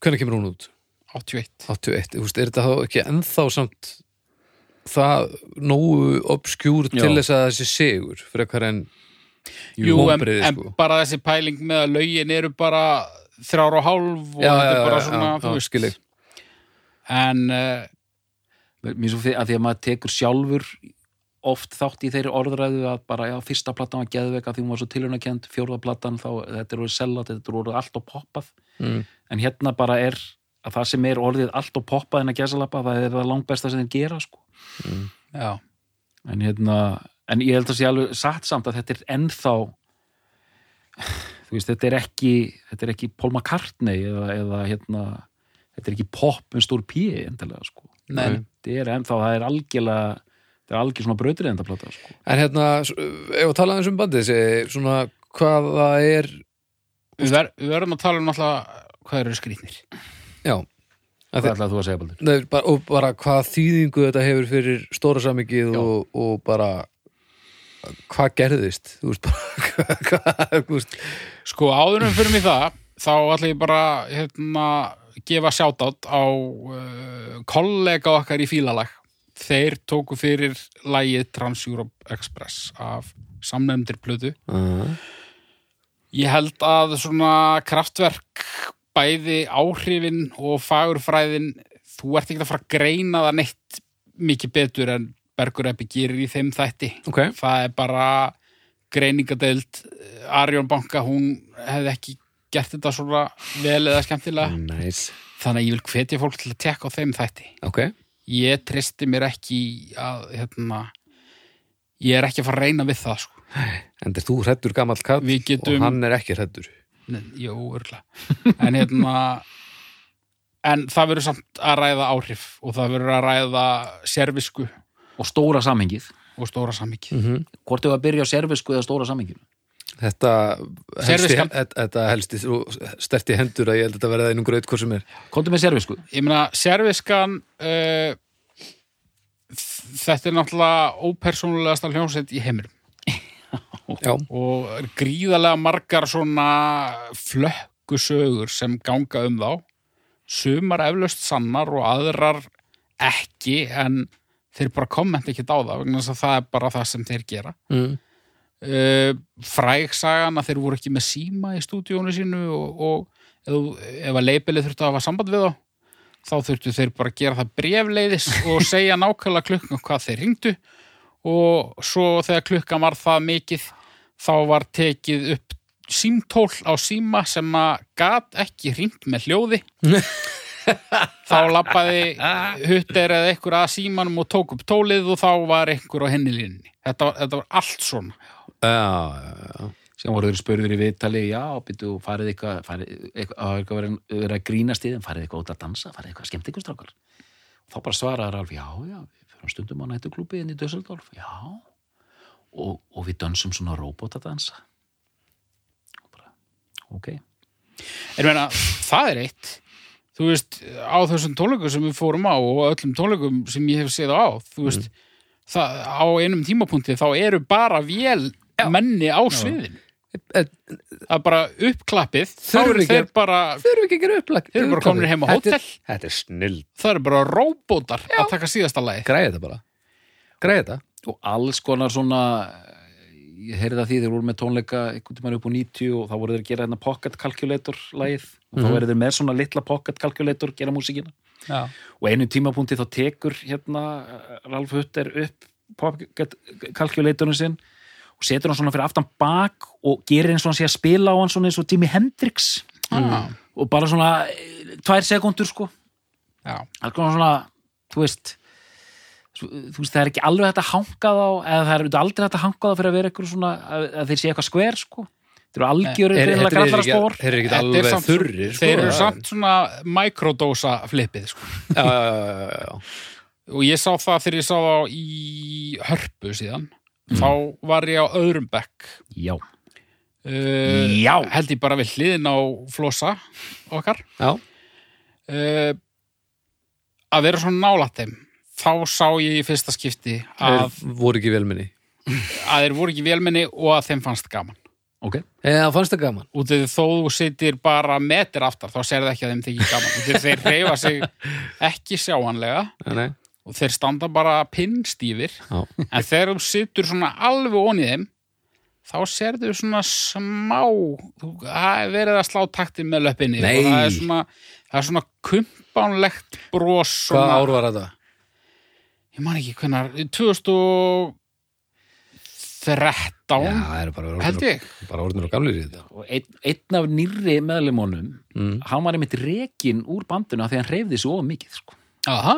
hvernig kemur hún út? 81 81, þú veist, er þetta þá ekki ennþá samt það nógu obskjúr til þess að þessi sigur frekar en Jú, en, vonbrigði, en sko. bara þessi pæling með að lögin eru bara þrjár og hálf og þetta er bara svona, þú veist en uh, mér svo fyrir að því að maður tekur sjálfur oft þátt í þeirri orðræðu að bara, já, fyrsta platan var geðveika því hún var svo tilhörnakend, fjórða platan þá þetta er orðið sellat, þetta er orðið allt og poppað Mm. en hérna bara er að það sem er orðið allt og poppað en að gesalappa, það er það langbesta sem þeir gera sko. já, en hérna, en ég held að sé alveg satt samt að þetta er ennþá þú veist, þetta er ekki þetta er ekki Paul McCartney eða, eða hérna, þetta er ekki pop með stór píi endilega sko. Nei. þetta er ennþá, það er algjörlega þetta er algjör svona brautir enda plata sko. En hérna, ef að tala aðeins um bandið svona hvað það er við, ver, við verðum að tala um alltaf hvað eru skrýtnir já, að hvað þið, ætlaði þú að segja Baldur? nei, bara, og bara hvað þýðingu þetta hefur fyrir stóra samikið Já. og, og bara hvað gerðist? Þú veist bara [laughs] hvað, þú veist, Sko áður en fyrir mig það þá ætla ég bara hérna gefa sjátátt á uh, kollega okkar í fílalag. Þeir tóku fyrir lagið Trans-Europe Express af samnefndir plötu. Uh, ég held að svona kraftverk bæði áhrifin og fagurfræðin þú ert ekki að fara að greina það neitt mikið betur en Bergur Eppi gerir í þeim þætti. Ok, það er bara greiningadeild Arjón Banka, hún hefði ekki gert þetta svona vel eða skemmtilega. Nice. Þannig að ég vil hvetja fólk til að tekka á þeim þætti. Ok, ég tristi mér ekki að hérna ég er ekki að fara að reyna við það sko. en er þú hrættur gamall kall Við getum- og hann er ekki hrættur Nei, jú, örgla en hérna en það verður samt að ræða áhrif og það verður að ræða servisku og stóra samhengið. Og stóra sammikið mm -hmm. hvort þau að byrja á servisku eða stóra samhenginu? Þetta helsti, þetta, helsti sterti hendur að ég held að þetta verða einum gröð hvað sem er. Komdu með servisku. Ég meina, serviskan uh, þetta er náttúrulega ópersónulegasta hljómsveit í heiminum. [laughs] Já, og er gríðarlega margar svona flökkusögur sem ganga um þá. Sumar eflaust sannar og aðrar ekki en þeir bara kommenta ekki á það vegna þess að það er bara það sem þeir gera. Mm. uh, fræg sagan að þeir voru ekki með síma í stúdíónu sínu og, og ef, þú- ef að leipilið þurftu að hafa samband við þá þá þurftu þeir bara að gera það brefleiðis [laughs] og segja nákvæmlega klukkan hvað þeir ringdu og svo þegar klukkan var það mikið þá var tekið upp símtól á síma sem að gat ekki ringt með hljóði [laughs] þá lappaði huttir eða einhver að símanum og tók upp tólið og þá var einhver á henni línni þetta, var- þetta var allt svona. Já, já, já. sem voru þeir spurður í viðtali já, býttu, farið eitthvað eitthvað, eitthvað verið, verið að grínast í þeim farið eitthvað út að dansa, farið eitthvað skemmt ykkur strákar þá bara svaraði Ralf, já, já við fyrir stundum á nættuklúbi inn í Dösseldorf já. Og, og við dansum svona robótadansa og bara, ok. En meina, það er eitt þú veist, á þessum tónleikum sem við fórum á og öllum tónleikum sem ég hef séð á, þú veist það, á einum tímapunkti þá eru bara vél menni á sviðinu. En- það er bara uppklappið þá eru þeir bara Þeir eru bara komnir heim á hótel. Þetta er snill það eru bara róbótar að taka síðasta lagi Græði þetta bara. Græði þetta. Og alls konar svona ég heyrði að því þeir voru með tónleika einhvern tímann upp á 90 og þá voru þeir að gera hérna pocket calculator lagið. Og þá verður þeir með svona litla pocket calculator gera músíkina. Já. og einu tímapunkti þá tekur hérna Ralf Hutter upp pocket calculatorinn sinn og setur hann svona fyrir aftan bak og gerir eins og hann sé að spila á hann svona eins og Jimi Hendrix. Ah, og bara svona eh, tvær sekundur sko. Alls konar svona, þú veist þú veist, það er ekki alveg hægt að hanga þá eða það er aldrei hægt að hanga þá fyrir að vera eitthvað svona, að, að þeir sé eitthvað skver sko. Þeir eru Er- er spór Þeir eru ekki er alveg þurrir sko, þeir eru samt svona mikrodósa flippið sko. Já, já, já, já, já, já. og ég sá það þegar ég sá það í hörpu síðan. Þá var ég á öðrum bekk. Já, uh, Já. held ég bara við hliðin á flosa okkar. Já. uh, að vera svona nálætt þeim þá sá ég í fyrsta skipti að, Þeir voru ekki velminni að þeir voru ekki vélmenni og að þeim fannst gaman. Ok. Eða fannst það gaman? Út af því þó þú sitir bara metir aftar þá serðu ekki að þeim þykir gaman. Út af því þeir reyfa sig ekki sjáanlega Nei, nei. og þeir standa bara pinnstífir. Já. en þegar þú situr svona alveg onni þeim þá serðu svona smá það er verið að slá taktin með löppinni. Það er svona, það er svona kumpánlegt bros Hvað svona, ár var þetta? Ég man ekki hvernar 2013 Já, það eru bara held orðinur, ég bara orðinur og gamlir í þetta og einn, einn af nýrri meðlemonum mm. hann var einmitt rekin úr bandinu af því hann reyfði svo of mikið sko. Aha.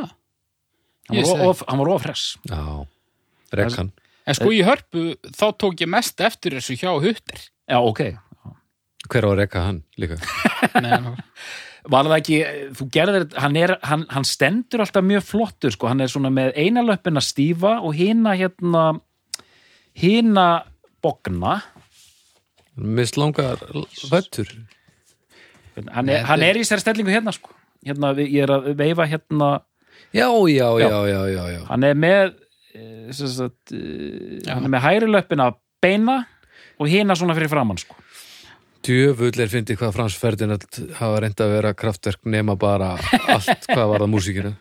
hann, Ég var of, hann var of hress Já, rekkan en sko í hörpu þá tók ég mest eftir þessu hjá huttir já, ok Hver á að rekka hann líka? [laughs] Nei, var það ekki, þú gerðir hann, er, hann, hann stendur alltaf mjög flottur sko. hann er svona með eina löppina stífa og hina hérna hina bogna. Mist langar fættur. Hann er, hann er í sér stellingu hérna sko. Hérna, ég er að veifa hérna. Já, já, já, já, já, já. hann er með eh, sagt, eh, hann er með hægri löppina beina og hina svona fyrir framann sko Djöfull er fyndið hvað Frans Ferdinand hafa reynd að vera kraftverk nema bara allt hvað var það músíkina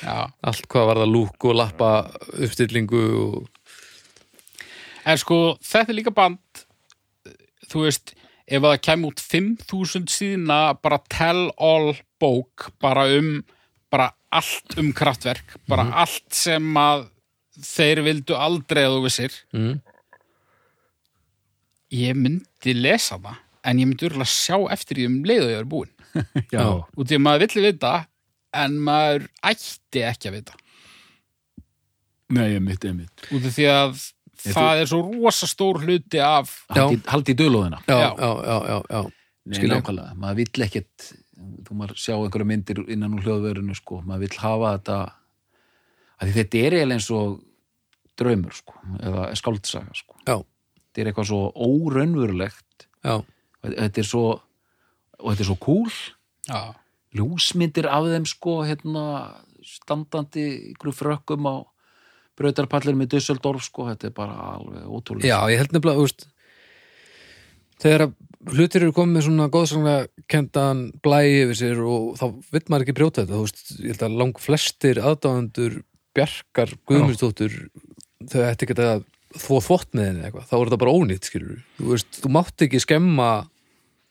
já. allt hvað var það lúk og lappa uppstillingu og... En sko, þetta er líka band þú veist, ef að það kem út 5000 síðna bara tell all bók bara um bara allt um kraftverk bara allt sem að þeir vildu aldrei að þú vissir mm. Ég myndi lesa það en ég myndi urlega sjá eftir því um leið og ég er búinn [laughs] Já. út í að maður vill vita en maður ætti ekki að vita nei, ég mitt, ég mitt út af því að það er svo rosa stór hluti af haldi, í dölóðina Já, Já. já, já, já. Nei, Skil ég. nákvæmlega, maður vill ekkert þú maður sjá einhverja myndir innan úr hljóðverinu sko, maður vill hafa þetta að því þetta er eiginlega eins og draumur sko, eða skáldsaga sko. Já. Þetta er eitthvað svo óraunverulegt. Þetta er svo og þetta er svo cool já, ljósmyndir af þeim sko hérna standandi ykkur frökkum á brautarpallir með Dusseldorf sko, þetta er bara alveg ótrúlega Já, ég held nefnilega, veist þegar hlutir eru komið með svona góðsanglega kendan blæi yfir sér og þá vill maður ekki brjóta þetta, þú veist, ég held að lang flestir aðdáðandur Bjarkar Guðmundsdóttur þau ætti ekki að þvó þvott með henni eitthvað, þá er þetta bara ónýtt, skilur þú veist, þú mátt ekki skemma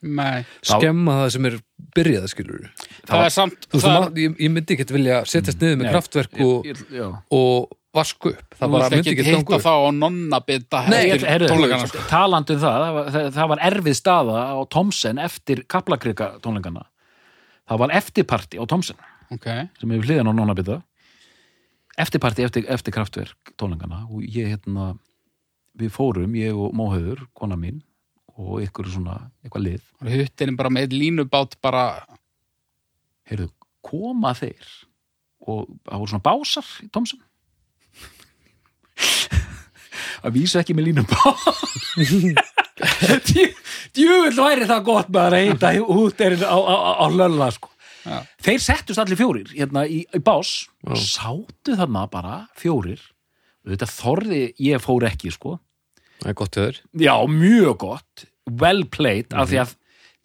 nei. skemma það sem er byrjað, skilur það er samt þú veist, það þú mátt, ég, ég myndi ekki vilja setjast niður með Nei, kraftverk og, ég, ég, og vasku upp, það Þú bara myndi ekki ekki hitta ganga upp. þá á nonna bita heyrðu, tónleikana sko. talandi um það, það var, það, var erfið staða á Tomsen eftir Kaplakrika tónleikana. Það var eftirparti á Thomsen ok, sem hefur hliðan á nánabita eftirparti eftir, eftir kraftverk tónleikana og ég hérna við fórum, ég og Móhauður kona mín og ykkur svona eitthvað lið, og huttin bara með línubát bara, heyrðu, koma þeir? Og það voru svona básar í Thomsen [laughs] að vísa ekki með línum [laughs] djúvill væri það gott maður að heita hútterinn á, á, á, á lölla sko. Já. þeir settust allir fjórir hérna í, í bás og sátu þarna bara fjórir. Þetta þorði, ég fór ekki sko. Það er gott höður já, mjög gott, well played af því að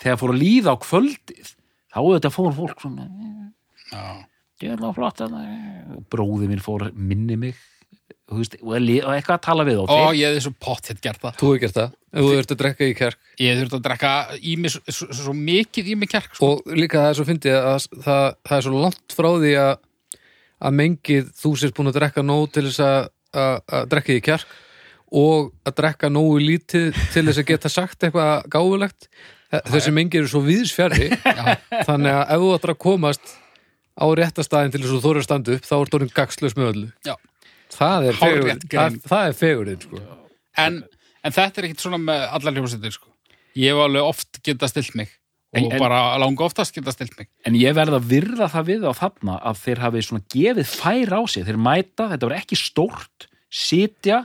þegar fór að líða á kvöldið þá þetta fór fólk svona já, ég er það flott að bróði minn fór minni mig veist, og eitthvað að tala við á og ég hefði svo pottitt gert það. Þú hefur gert það, ef þú ert að drekka í kjark. Ég þurfti að drekka í mig svo, svo, mikið í mig kjark sko. og líka það er svo fyndið að það, það er svo langt frá því að að mengið þú sést búin að drekka nóg til þess að, að, að drekka í kjark og að drekka nógu lítið til þess að geta sagt eitthvað gáfulegt. Þessi mengið eru svo víðsfjari [laughs] þannig að ef þú ætlar að komast á réttastæðin til þess að þú þóra að standa upp þá er orðin gagslaus með öllu. Já. Það er fegurinn það, það er fegurinn sko. en, en þetta er ekkit svona með allar hljómsveitir sko. ég hef alveg oft geta stilt mig og En- en- bara langa oftast geta stilt mig En ég verð að virða það við á þarna að þeir hafi svona gefið fær á sig. Þeir mæta, þetta var ekki stórt, sitja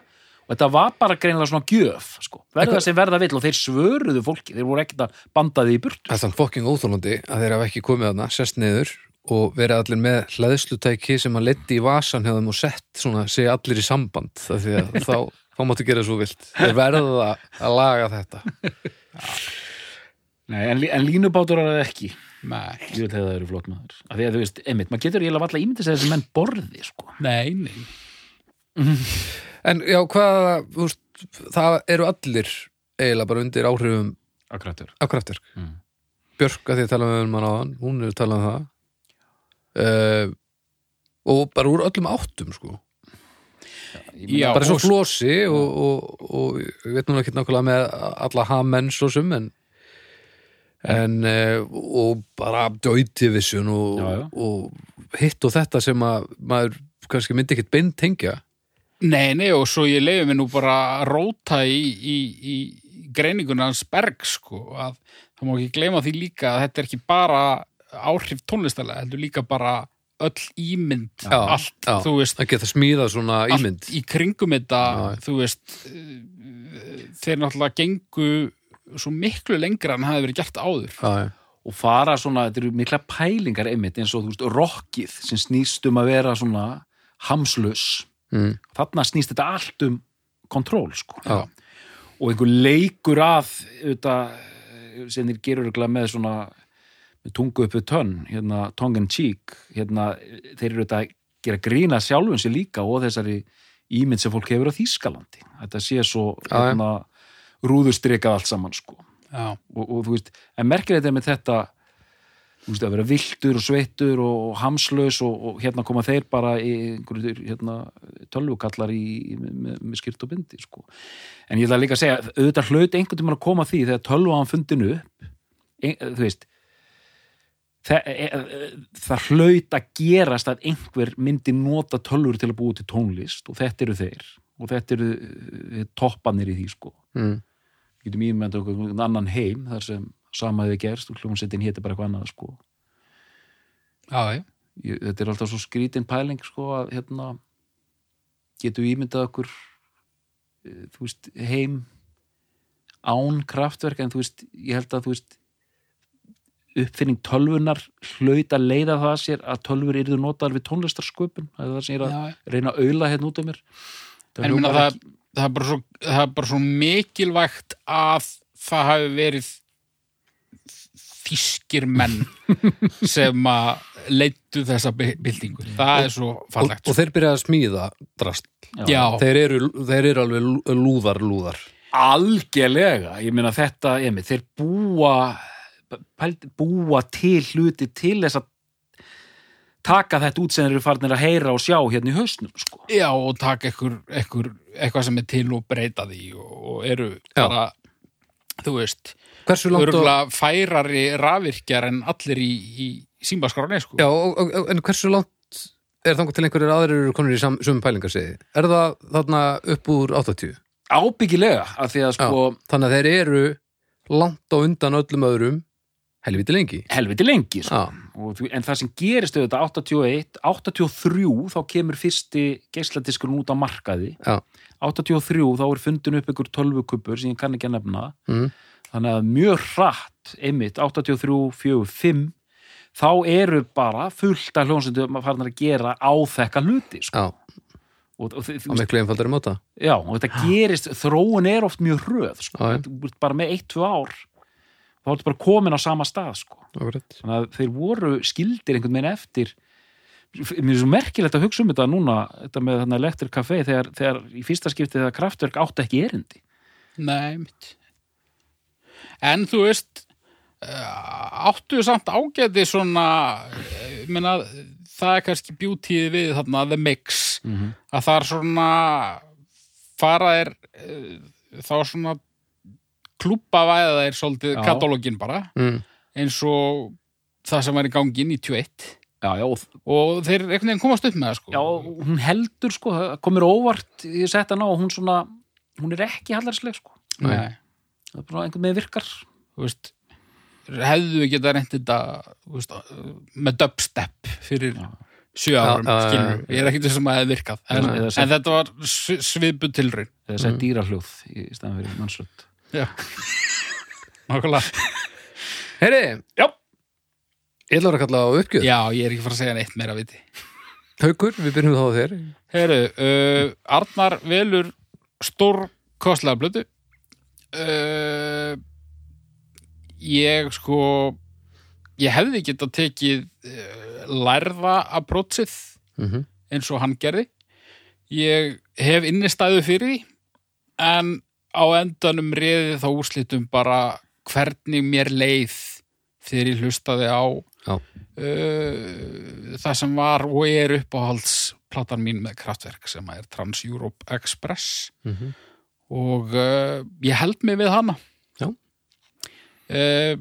og þetta var bara greinilega svona gjöf, sko. Verða sem verða vill og þeir svöruðu fólki, þeir voru ekkert að banda því í burtu. Það er þannig fokking óþólandi að þeir hafa ekki komið þarna, sest niður og verið allir með hlæðslutæki sem að letti í vasan hjá þeim og sett svona, segja allir í samband af því að þá, [laughs] þá máttu gera svo vilt þeir verða að laga þetta Nei, en, en línubátur er það ekki. nei, Ég vil þegar það eru flott maður. Af því að þú veist, einmitt, maður getur eiginlega valla ímyndið sér þessi menn borði, sko. nei, nei. En já, hvað, þú veist, það eru allir eiginlega bara undir áhrifum kraftverk Mm. Björk að því að tala um hann hún er að tala um það uh, og bara úr öllum áttum sko Já, bara svo og- flosi og, og, og ég veit nú ekki nákvæmlega með alla hamenn svo sem en en uh, og bara og, já. og hitt og þetta sem að maður kannski myndi ekkit beint tengja Nei, nei, og svo ég leiði mig nú bara að róta í, í, í greininguna hans Berg, sko, að það má ekki gleyma því líka að þetta er ekki bara áhrif tónlistalega, heldur líka bara öll ímynd, Já, allt, já. þú veist, að geta smíða svona ímynd í kringum þetta, Já. þú veist, eh, þeir náttúrulega gengu svo miklu lengra en hafi verið gert áður. og fara svona, þetta eru mikla pælingar einmitt eins og þú veist, rockið sem snýst um að vera svona hamslaus Mm. þarna snýst þetta allt um kontról sko Já. og einhver leikur að auðvitað, sem þeir gerur með svona tungu upp við tönn, hérna tongue in cheek, hérna þeir eru auðvitað að gera grína sjálfum sér líka og þessari ímynd sem fólk hefur á Þýskalandi. Þetta sé svo hérna, rúðustrikað allt saman sko. Og, og þú veist, en merkir þetta með þetta þú veist, að vera viltur og sveittur og, hamslaus og, og hérna koma þeir bara í hérna, tölvukallar í, með, með skýrt og bindi sko. en ég ætla líka að segja auðvitað hlaut einhvern tímann að koma því þegar tölvuðan fundinu upp ein, þú veist það, e, e, það hlaut að gerast að einhver myndi nota tölvur til að búa til tónlist og þetta eru þeir og þetta eru eh, toppanir í því sko Mm. getum ímyndað okkur einhvern annan heim þar sem sama hefði gerst og hljómsveitin héti bara eitthvað annað sko. já. Ég, þetta er alltaf svo skrítin pæling sko að hérna getum ímyndað okkur þú veist, heim án kraftverk en þú veist, ég held að þú veist uppfinning tölvunar hlaut að leiða það að sér að tölvur yrðu notaðar við tónlistarsköpun. Það er það sem ég er að já, reyna að auðla hérna út af mér. Það En ég meina hljómar það, það, er bara svo, það er bara svo mikilvægt að það hafi verið þýskir menn [laughs] sem að leittu þessa byltingu. Það er svo og, fallegt. og þeir byrja að smíða drast Já, þeir eru, þeir eru alveg lú- lúðar lúðar. Algjörlega, ég meina þetta, emi, þeir búa pælt, búa til hluti til þess að taka þetta út sem þeir eru farnir að heyra og sjá hérna í hausnum, sko. já, og taka ekkur, ekkur, eitthvað sem er til og breyta því og, og eru Já. bara, þú veist, hversu langt og, færari rafvirkjar en allir í, í, símaskráni sko. Já, og, og, en hversu langt er þannig til einhverjir aðrir eru konur í sumum pælingarsegi? Er það þarna upp úr 80? ábyggilega að því að sko Þannig að þeir eru langt á undan öllum öðrum helviti lengi. helviti lengi sko. Og en það sem gerist auðvitað 81, 83 þá kemur fyrsti geisladiskurinn út á markaði já, 83 þá er fundin upp ykkur tölvukubur sem ég kann ekki að nefna mm, þannig að mjög hratt einmitt 83, 4, 5 þá eru bara fullt af hljónsundum að fara að gera áþekka hluti sko. já, og, og, á miklu einfaldari móta. já, og þetta gerist, þróun er oft mjög hröð sko. Bara með 1-2 ár þá er þetta bara komin á sama stað sko. Þannig að þeir voru skildir einhvern veginn eftir. Mér er svo merkilegt að hugsa um þetta núna þetta með þarna elektrik kafé þegar, þegar í fyrsta skipti þegar kraftverk átti ekki erindi. Nei, mitt. En þú veist, uh, áttu samt ágæti svona, eh, ég meina, það er kannski bjútíð við þarna The Mix, að það er svona, fara er uh, þá svona klúbavæða þeir svolítið katalógin bara, Mm, eins og það sem var í gangi 91 já, já, og, og þeir einhvern veginn komast upp með það sko. já, hún heldur sko, komir óvart ég sett hana og hún svona hún er ekki hallarsleg sko. Nei. það er bara einhvern veginn virkar. Þú veist hefðu við geta reynt þetta þú veist, með dubstep fyrir sjö árum, Já, já, já, skilur ég er ekkert sem að það hefði virkað. En, en þetta var svi- svipuð tilraun. Eða sett dýrahljóð í staðan fyrir mannsrödd já. Nákvæmlega. Heyri, já, ég ætla að vera að kalla á uppgjöð. já, ég er ekki fara að segja neitt meira viti. Haukur, við byrjum þá á þér. Heru, uh, Arnar velur stór kostlega blötu uh, ég sko ég hefði getað tekið uh, lærða approachið Mm eins og hann gerði. Ég hef innistæðu fyrir því en á endanum reði þá úrslitum bara hvernig mér leið þegar ég hlustaði á uh, það sem var og er uppáhaldsplatan mín með kraftverk sem er Trans Europe Express. -hmm. og uh, ég held mig við hana. Uh,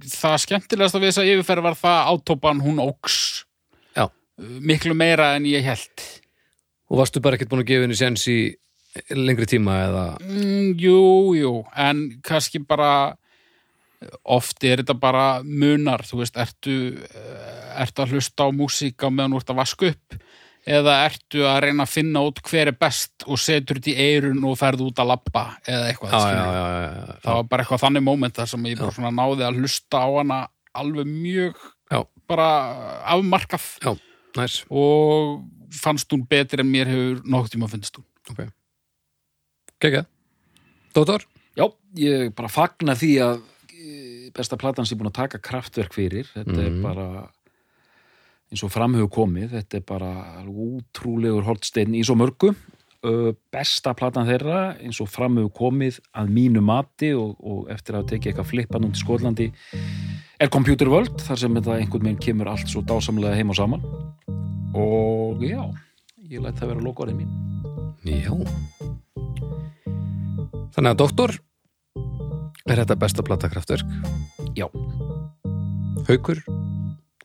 það skemmtilegasta við þess að yfirferð var það átópan hún Já. Uh, miklu meira en ég held Og varstu bara ekkert búin að gefa henni séns í lengri tíma eða... mm, jú, jú, en kannski bara oft er þetta bara munar, þú veist, ertu eh, ertu að hlusta á músík á meðan þú ert að vaska upp? Eða ertu að reyna að finna út hver er best og setur þetta í eirun og ferð út að labba eða eitthvað Já, já, já, það var bara eitthvað þannig moment þar sem ég bara svona náði að hlusta á hana alveg mjög Já. bara afmarkað. Og fannst hún betri en mér hefur nokkuð tíma finnst hún. Ok. Gekka. Dóttor? já, ég bara fagna því að eh, besta platan sem búin að taka kraftverk fyrir þetta er Mhm. bara eins og framhugum komið þetta er bara útrúlegur hortsteinn í svo mörgu besta platan þeirra eins og framhugum komið að mínu mati og, og eftir að tekið eitthvað flippan um til Skotlandi er Computer World þar sem þetta einhvern veginn kemur allt svo dásamlega heim og saman og já ég læt það vera lokaorðið mín Já. Þannig að Dóttor er þetta besta plata kraftverk. já, Haukur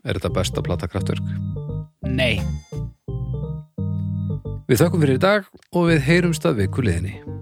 er þetta besta plata kraftverk. Nei Við þökkum fyrir í dag og við heyrumst að viku liðinni.